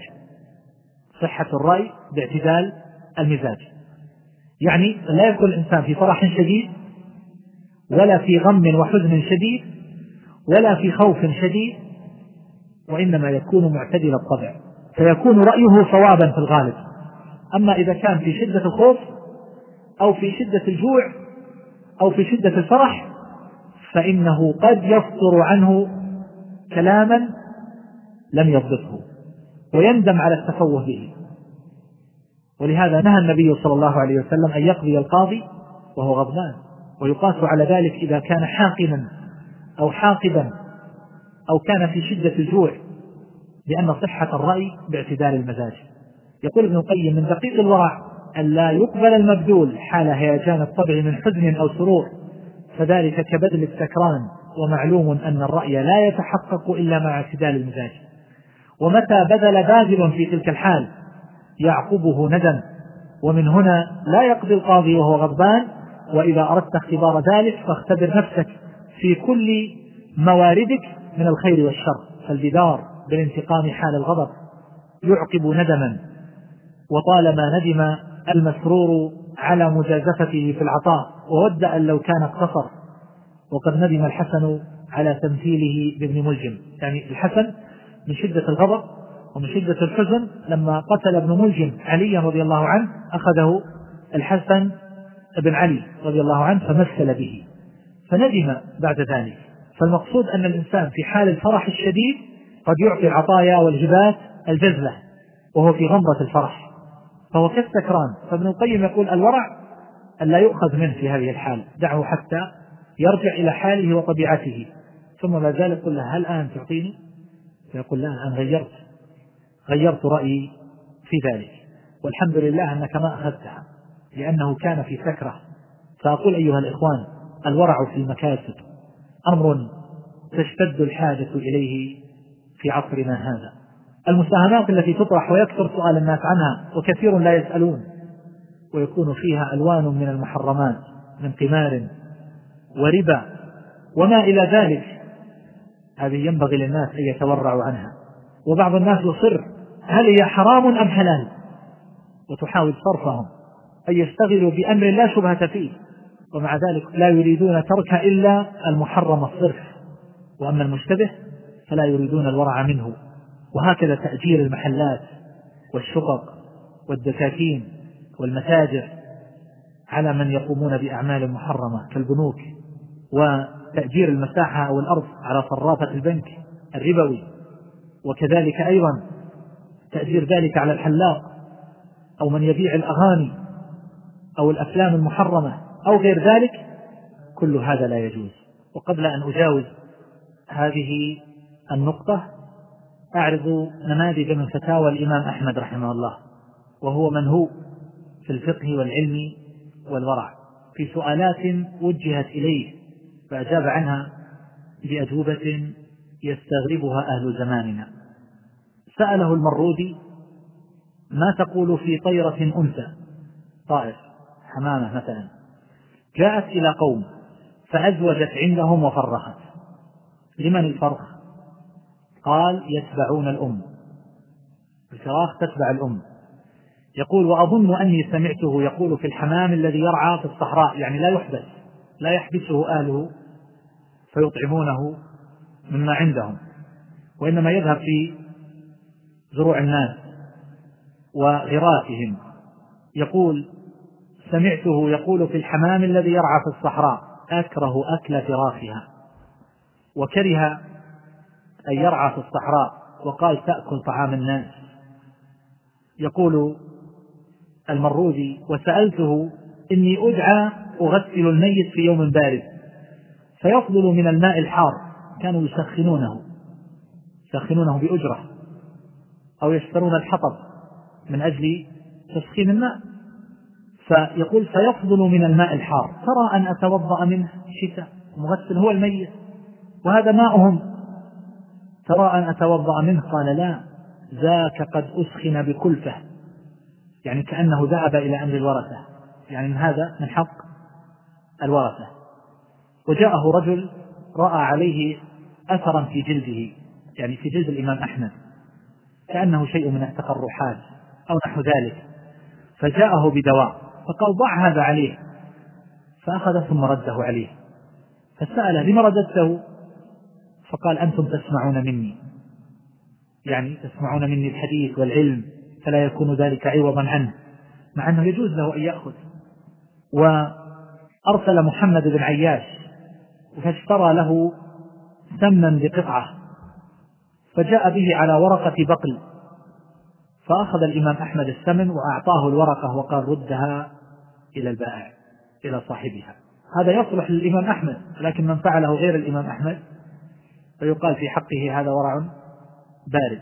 صحة الرأي باعتدال المزاج. يعني لا يكون الإنسان في فرح شديد ولا في غم وحزن شديد ولا في خوف شديد وإنما يكون معتدل الطبع فيكون رأيه صوابا في الغالب. أما إذا كان في شدة الخوف أو في شدة الجوع أو في شدة الفرح فإنه قد يصدر عنه كلاما لم يضبطه ويندم على التفوه به. ولهذا نهى النبي صلى الله عليه وسلم أن يقضي القاضي وهو غضبان ويقاس على ذلك إذا كان حاقنا أو حاقبا أو كان في شدة الجوع لأن صحة الرأي باعتدال المزاج. يقول ابن القيم من دقيق الورع أن لا يقبل المبذول حال هيجان الطبع من حزن أو سرور فذلك كبذل السكران ومعلوم أن الرأي لا يتحقق إلا مع اعتدال المزاج. ومتى بذل باذل في تلك الحال؟ يعقبه ندم ومن هنا لا يقضي القاضي وهو غضبان وإذا أردت اختبار ذلك فاختبر نفسك في كل مواردك من الخير والشر فالبدار بالانتقام حال الغضب. يعقب ندما وطالما ندم المسرور على مجازفته في العطاء وود أن لو كان اقتصر. وقد ندم الحسن على تمثيله بابن ملجم. يعني الحسن من شدة الغضب ومن شدة الحزن لما قتل ابن ملجم عليا رضي الله عنه أخذه الحسن بن علي رضي الله عنه فمثل به. فندم بعد ذلك. فالمقصود أن الإنسان في حال الفرح الشديد قد يعطي العطايا والهبات الجزلة وهو في غمرة الفرح. فهو كالسكران فابن القيم يقول الورع أن لا يؤخذ منه في هذه الحال دعه حتى يرجع إلى حاله وطبيعته. ثم ما زال يقول له هل الآن تعطيني؟ فيقول لا الآن غيرت غيرت رأيي في ذلك. والحمد لله أنك ما أخذتها لأنه كان في سكرة. فأقول أيها الإخوان الورع في المكاسب. أمر تشتد الحاجة إليه في عصرنا هذا. المساهمات التي تطرح ويكثر سؤال الناس عنها وكثير لا يسألون ويكون فيها ألوان من المحرمات من قمار وربا وما إلى ذلك. هذه ينبغي للناس أن يتورعوا عنها. وبعض الناس يصر هل هي حرام أم حلال. وتحاول صرفهم أن يشتغلوا بأمر لا شبهة فيه. ومع ذلك لا يريدون ترك إلا المحرم الصرف. وأما المشتبه فلا يريدون الورع منه. وهكذا تأجير المحلات والشقق والدكاكين والمتاجر على من يقومون بأعمال محرمة كالبنوك وتأجير المساحة أو الأرض على صرافة البنك الربوي. وكذلك أيضا تأجير ذلك على الحلاق أو من يبيع الأغاني أو الأفلام المحرمة أو غير ذلك كل هذا لا يجوز. وقبل أن أجاوز هذه النقطة أعرض نماذج من فتاوى الإمام أحمد رحمه الله وهو من هو في الفقه والعلم والورع. في سؤالات وجهت إليه فأجاب عنها بأجوبة يستغربها أهل زماننا. سأله المرودي ما تقول في طيرة أنثى؟ طائر حمامة مثلا. جاءت إلى قوم فأزوجت عندهم وفرخت لمن الفرخ قال يتبعون الأم. الفراخ تتبع الأم. يقول وأظن أني سمعته يقول في الحمام الذي يرعى في الصحراء يعني لا يحبس لا يحبسه أهله فيطعمونه مما عندهم وإنما يذهب في زروع الناس وغراسهم يقول سمعته يقول في الحمام الذي يرعى في الصحراء أكره أكل فراخها. وكره أن يرعى في الصحراء وقال تأكل طعام الناس. يقول المرودي وسألته إني أدعى أغسل الميت في يوم بارد. فيفضل من الماء الحار. كانوا يسخنونه. يسخنونه بأجرة. أو يشترون الحطب من أجل تسخين الماء. فيقول فيفضل من الماء الحار. ترى أن أتوضأ منه شتاء مغسل هو الميت. وهذا ماؤهم. ترى أن أتوضأ منه؟ قال لا. ذاك قد أسخن بكلفة. يعني كأنه ذهب إلى أمر الورثة. يعني من هذا؟ من حق الورثة. وجاءه رجل رأى عليه أثرا في جلده. يعني في جلد الإمام أحمد. كأنه شيء من التقرحات أو نحو ذلك. فجاءه بدواء. فقال ضع هذا عليه. فأخذ ثم رده عليه. فسأله لم رددته؟ فقال أنتم تسمعون مني. يعني تسمعون مني الحديث والعلم فلا يكون ذلك عوضا عنه مع أنه يجوز له أن يأخذ. وأرسل محمد بن عياش فاشترى له سمنا بقطعة فجاء به على ورقة بقل. فأخذ الإمام أحمد السمن وأعطاه الورقة وقال ردها إلى البائع إلى صاحبها. هذا يصلح للإمام أحمد لكن من فعله غير الإمام أحمد فيقال في حقه هذا ورع بارد.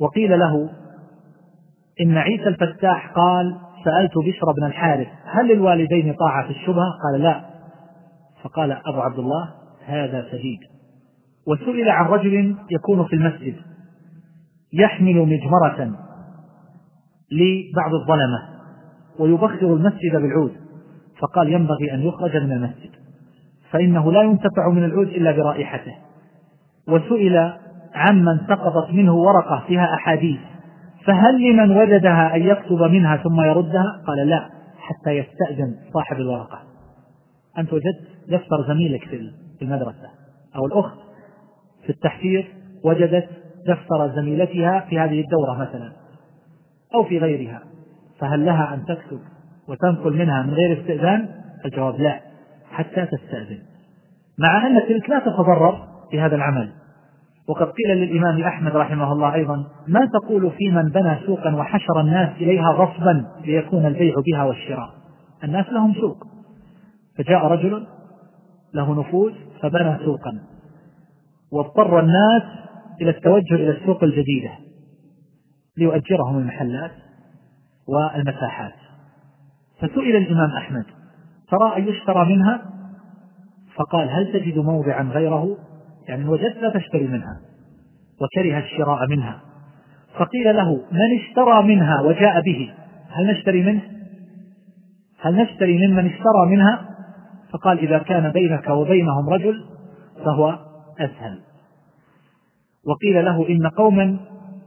وقيل له إن عيسى الفتاح قال سألت بشر بن الحارث هل للوالدين طاعة في الشبهة؟ قال لا. فقال أبو عبد الله هذا سديد. وسئل عن رجل يكون في المسجد. يحمل مجمرة لبعض الظلمة ويبخر المسجد بالعود. فقال ينبغي أن يخرج من المسجد فإنه لا ينتفع من العود إلا برائحته. وسئل عمن سقطت منه ورقة فيها أحاديث فهل لمن وجدها أن يكتب منها ثم يردها؟ قال لا حتى يستأذن صاحب الورقة. أنت وجدت دفتر زميلك في المدرسة أو الأخت في التحفير وجدت دفتر زميلتها في هذه الدورة مثلا أو في غيرها فهل لها أن تكتب وتنقل منها من غير استئذان؟ الجواب لا حتى تستأذن. مع أن تلك لا تتضرر بهذا العمل. وقد قيل للإمام أحمد رحمه الله أيضا ما تقول في من بنى سوقا وحشر الناس إليها غصبا ليكون البيع بها والشراء؟ الناس لهم سوق. فجاء رجل له نفوذ فبنى سوقا. واضطر الناس إلى التوجه إلى السوق الجديدة ليؤجرهم المحلات والمساحات. فسئل الإمام أحمد ترى أن يشترى منها؟ فقال هل تجد موضعا غيره؟ يعني وجدت لا تشتري منها. وكره الشراء منها. فقيل له من اشترى منها وجاء به؟ هل نشتري منه؟ هل نشتري ممن اشترى منها؟ فقال إذا كان بينك وبينهم رجل فهو أسهل. وقيل له إن قوما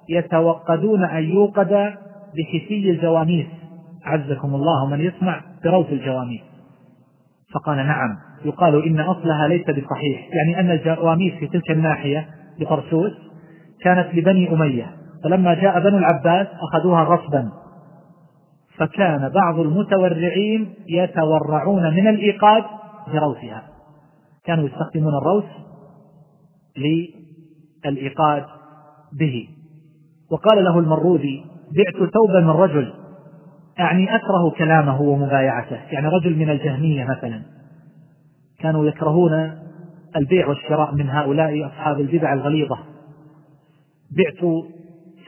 يتوقدون أن يوقد بحسي الجواميس عزكم الله من يسمع بروث الجواميس فقال نعم. يقال إن أصلها ليس بصحيح. يعني أن الجواميس في تلك الناحية بطرسوس كانت لبني أمية. فلما جاء بنو العباس أخذوها غصبا. فكان بعض المتورعين يتورعون من الإيقاد بروثها. كانوا يستخدمون الروث للإيقاد به. وقال له المروذي بعت ثوبا من رجل أعني أكره كلامه ومبايعته. يعني رجل من الجهمية مثلا. كانوا يكرهون البيع والشراء من هؤلاء أصحاب البدع الغليظة. بعت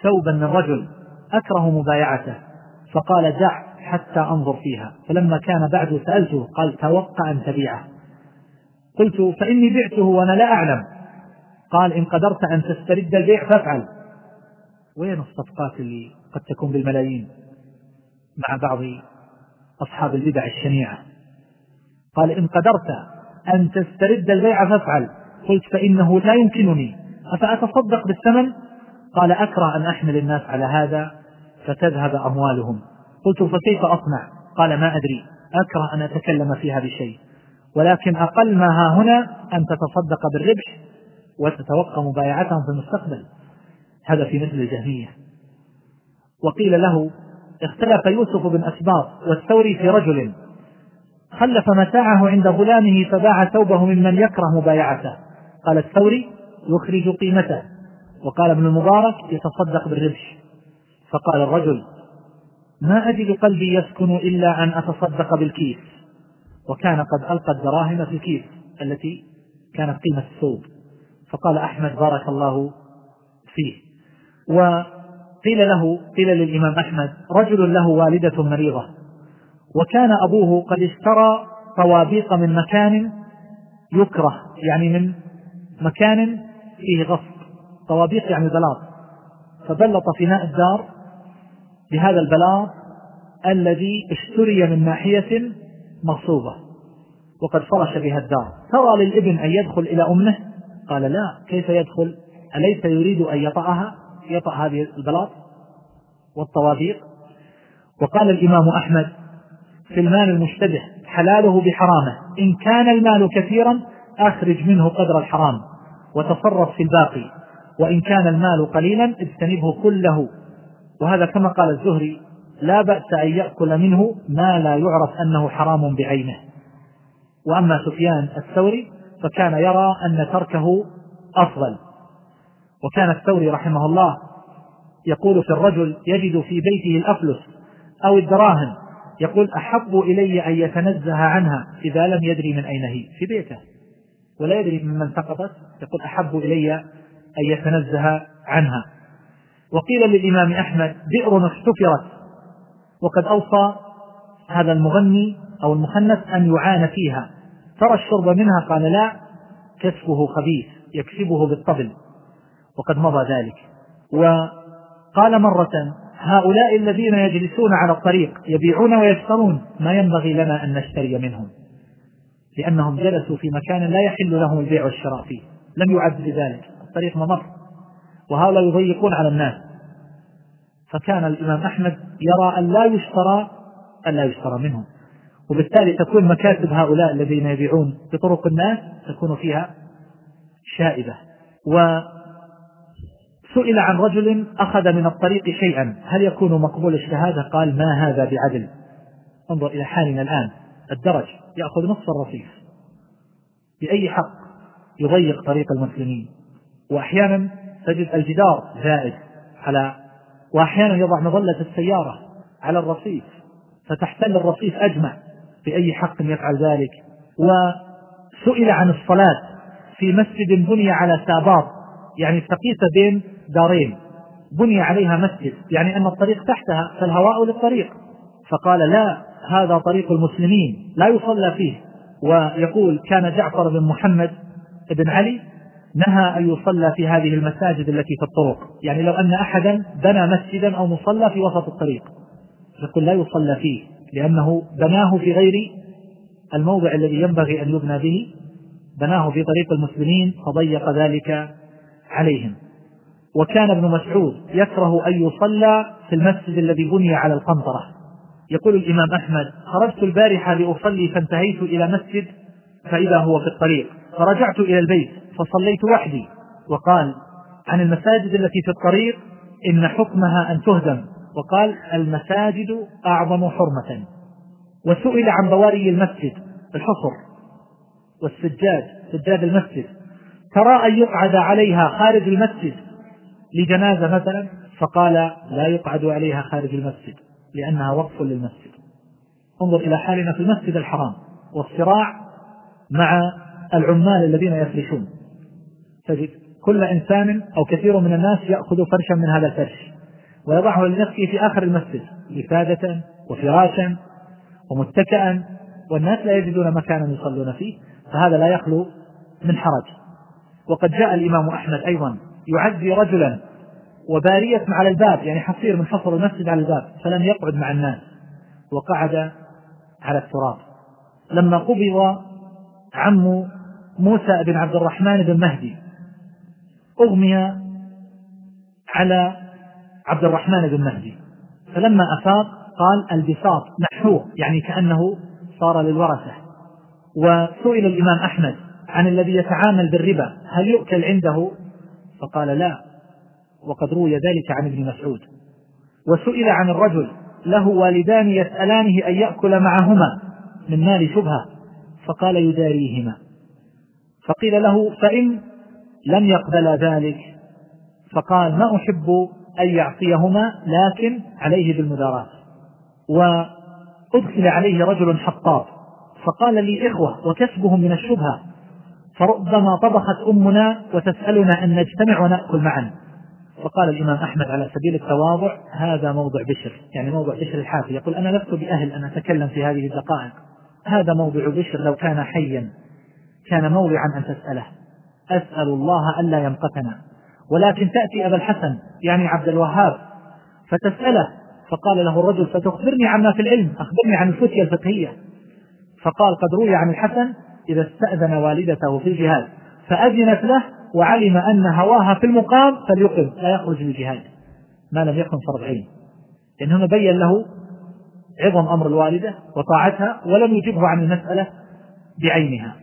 ثوبا من رجل أكره مبايعته. فقال دع حتى أنظر فيها. فلما كان بعد سألته قال توقع أن تبيعه. قلت فإني بعته وأنا لا أعلم. قال إن قدرت أن تسترد البيع فافعل. وين الصفقات اللي قد تكون بالملايين مع بعض أصحاب البدع الشنيعة؟ قال إن قدرت أن تسترد البيع فافعل. قلت فإنه لا يمكنني. أفأتصدق بالثمن؟ قال أكره أن أحمل الناس على هذا فتذهب أموالهم. قلت فكيف أصنع؟ قال ما أدري. أكره أن أتكلم فيها بشيء. ولكن أقل ما ها هنا أن تتصدق بالربح وتتوقع مبايعتهم في المستقبل. هذا في مثل الجهمية. وقيل له اختلف يوسف بن أسباط والثوري في رجل خلف متاعه عند غلامه فباع ثوبه ممن يكره مبايعته. قال الثوري يخرج قيمته. وقال ابن المبارك يتصدق بالربح فقال الرجل ما أجد قلبي يسكن إلا أن أتصدق بالكيس. وكان قد ألقى الدراهم في الكيس التي كانت قيمة الثوب. فقال أحمد بارك الله فيه. وقيل له قيل للإمام أحمد رجل له والدة مريضة وكان أبوه قد اشترى طوابيق من مكان يكره يعني من مكان فيه غصب. طوابيق يعني بلاط. فبلط فناء الدار بهذا البلاط الذي اشتري من ناحية مغصوبة وقد فرش بها الدار. ترى للابن أن يدخل إلى أمه قال لا كيف يدخل؟ أليس يريد أن يطأها؟ يطأ هذه البلاط والطوابيق وقال الإمام أحمد في المال المشتبه حلاله بحرامة. إن كان المال كثيرا أخرج منه قدر الحرام وتصرف في الباقي. وإن كان المال قليلا اجتنبه كله. وهذا كما قال الزهري لا بأس أن يأكل منه ما لا يعرف أنه حرام بعينه. وأما سفيان الثوري فكان يرى أن تركه أفضل. وكان الثوري رحمه الله يقول في الرجل يجد في بيته الأفلس أو الدراهم يقول أحب إلي أن يتنزه عنها إذا لم يدري من أين هي في بيته. ولا يدري ممن سقطت يقول أحب إلي أن يتنزه عنها. وقيل للإمام أحمد بئر احتفرت. وقد أوصى هذا المغني أو المخنث أن يعان فيها. ترى الشرب منها؟ قال لا كسبه خبيث يكسبه بالطبل. وقد مضى ذلك. وقال مرة هؤلاء الذين يجلسون على الطريق يبيعون ويشترون ما ينبغي لنا أن نشتري منهم. لأنهم جلسوا في مكان لا يحل لهم البيع والشراء فيه. لم يعد بذلك الطريق ممر. وهؤلاء يضيقون على الناس. فكان الإمام أحمد يرى أن لا يشترى أن لا يشترى منهم. وبالتالي تكون مكاسب هؤلاء الذين يبيعون بطرق الناس تكون فيها شائبة. وسئل عن رجل أخذ من الطريق شيئا. هل يكون مقبول الشهادة؟ قال ما هذا بعدل. انظر إلى حالنا الآن. الدرج يأخذ نصف الرصيف. بأي حق يضيق طريق المسلمين؟ وأحيانا تجد الجدار زائد على وأحيانا يضع مظلة السيارة على الرصيف فتحتل الرصيف أجمع. بأي حق يفعل ذلك. وسئل عن الصلاة في مسجد بني على ساباط يعني التقيسة بين دارين. بني عليها مسجد يعني أن الطريق تحتها فالهواء للطريق. فقال لا هذا طريق المسلمين لا يصلى فيه. ويقول كان جعفر بن محمد بن علي نهى أن يصلى في هذه المساجد التي في الطرق. يعني لو أن أحدا بنى مسجدا أو مصلى في وسط الطريق. يقول لا يصلى فيه. لأنه بناه في غير الموضع الذي ينبغي أن يبنى به بناه في طريق المسلمين فضيق ذلك عليهم. وكان ابن مسعود يكره أن يصلى في المسجد الذي بني على القنطرة. يقول الإمام أحمد خرجت البارحة لأصلي فانتهيت إلى مسجد فإذا هو في الطريق. فرجعت إلى البيت فصليت وحدي. وقال عن المساجد التي في الطريق إن حكمها أن تهدم. وقال المساجد أعظم حرمة وسئل عن بواري المسجد الحصر والسجاد سجاد المسجد. ترى أن يقعد عليها خارج المسجد لجنازة مثلا؟ فقال لا يقعد عليها خارج المسجد لأنها وقف للمسجد. انظر إلى حالنا في المسجد الحرام والصراع مع العمال الذين يفرشون. تجد كل إنسان أو كثير من الناس يأخذ فرشا من هذا الفرش. ويضعه لنفسه في آخر المسجد وفادة وفراشا ومتكئا والناس لا يجدون مكانا يصلون فيه فهذا لا يخلو من حرج. وقد جاء الإمام أحمد أيضا يعزي رجلا وبارية على الباب يعني حصير من حصر المسجد على الباب فلم يقعد مع الناس وقعد على التراب. لما قبض عم موسى بن عبد الرحمن بن مهدي أغمي على عبد الرحمن بن مهدي. فلما أفاق قال البساط محوه يعني كأنه صار للورثة. وسئل الإمام أحمد عن الذي يتعامل بالربا هل يؤكل عنده؟ فقال لا وقد روي ذلك عن ابن مسعود. وسئل عن الرجل له والدان يسألانه أن يأكل معهما من مال شبهة فقال يداريهما. فقيل له فإن لم يقبل ذلك؟ فقال ما أحب أن يعصيهما لكن عليه بالمداراة. وأدخل عليه رجل حطاب. فقال لي إخوة وكسبهم من الشبهة. فربما طبخت أمنا وتسألنا أن نجتمع ونأكل معا. فقال الإمام أحمد على سبيل التواضع هذا موضع بشر يعني موضع بشر الحافي. يقول أنا لست بأهل أن أتكلم في هذه الدقائق. هذا موضع بشر لو كان حيا كان موضعا أن تسأله. أسأل الله ألا يمقتنا ولكن تأتي أبا الحسن يعني عبد الوهاب فتسأله فقال له الرجل فتخبرني عما في العلم أخبرني عن الفتية الفقهية. فقال قد روي عن الحسن إذا استأذن والدته في الجهاد فأذنت له وعلم أن هواها في المقام فليقم لا يخرج للجهاد ما لم يكن فرض عين لأن هنا بين له عظم أمر الوالدة وطاعتها ولم يجبه عن المسألة بعينها.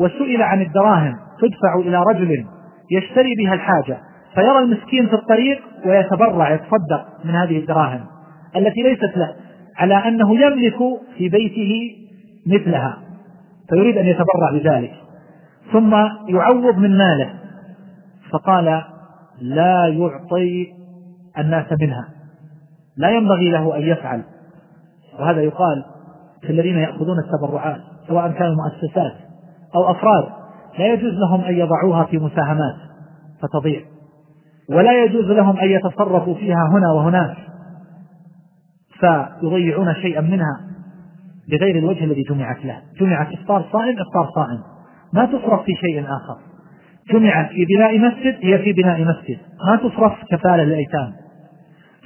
وسئل عن الدراهم تدفع إلى رجل يشتري بها الحاجة فيرى المسكين في الطريق ويتبرع يتصدق من هذه الدراهم التي ليست له على أنه يملك في بيته مثلها فيريد أن يتبرع بذلك. ثم يعوض من ماله فقال لا يعطي الناس منها لا ينبغي له أن يفعل. وهذا يقال في الذين يأخذون التبرعات سواء كانوا مؤسسات أو أفراد لا يجوز لهم أن يضعوها في مساهمات فتضيع. ولا يجوز لهم أن يتصرفوا فيها هنا وهناك فيضيعون شيئا منها بغير الوجه الذي جمعت له. جمعت إفطار صائم إفطار صائم. ما تصرف في شيء آخر. جمعت في بناء مسجد هي في بناء مسجد. ما تصرف كفالة للأيتام.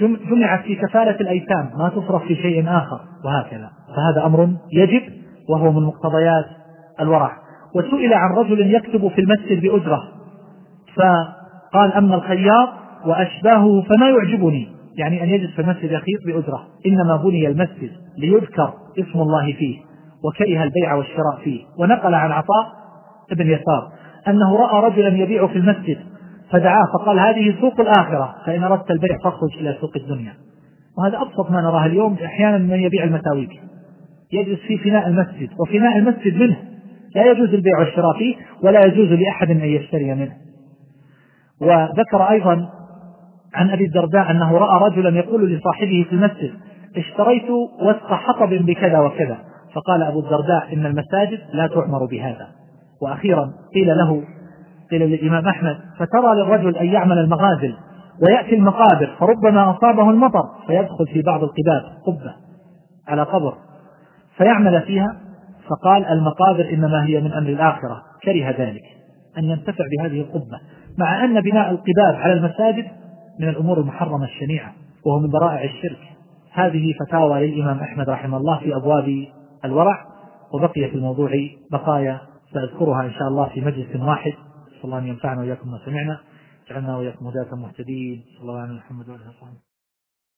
جمعت في كفالة الأيتام. ما تصرف في شيء آخر. وهكذا. فهذا أمر يجب وهو من مقتضيات الورع. وسئل عن رجل يكتب في المسجد بأجرة فقال أما الخياط وأشباهه فما يعجبني يعني أن يجلس في المسجد يخيط بأجرة إنما بني المسجد ليذكر اسم الله فيه وكره البيع والشراء فيه. ونقل عن عطاء ابن يسار أنه رأى رجلا يبيع في المسجد فدعاه فقال هذه سوق الآخرة فإن أردت البيع فاخرج إلى سوق الدنيا. وهذا أبسط ما نراه اليوم أحيانا من يبيع المساويك. يجلس في فناء المسجد وفناء المسجد منه. لا يجوز البيع والشراء فيه ولا يجوز لأحد أن يشتري منه. وذكر أيضا عن أبي الدرداء أنه رأى رجلا يقول لصاحبه في المسجد اشتريت وسط حطب بكذا وكذا. فقال أبو الدرداء إن المساجد لا تعمر بهذا. وأخيرا قيل له قيل للإمام أحمد فترى للرجل أن يعمل المغازل ويأتي المقابر فربما أصابه المطر فيدخل في بعض القباب قبة على قبر فيعمل فيها. فقال المقابر إنما هي من أمر الآخرة. كره ذلك أن ينتفع بهذه القبة. مع أن بناء القباب على المساجد من الأمور المحرمة الشنيعة وهو من ذرائع الشرك. هذه فتاوى للإمام أحمد رحمه الله في أبواب الورع وبقي في الموضوع بقايا سأذكرها إن شاء الله في مجلس واحد. صلى الله أن ينفعنا وإياكم ما سمعنا. اجعلنا وإياكم هداة مهتدين. صلى الله على محمد وعلى آله وصحبه.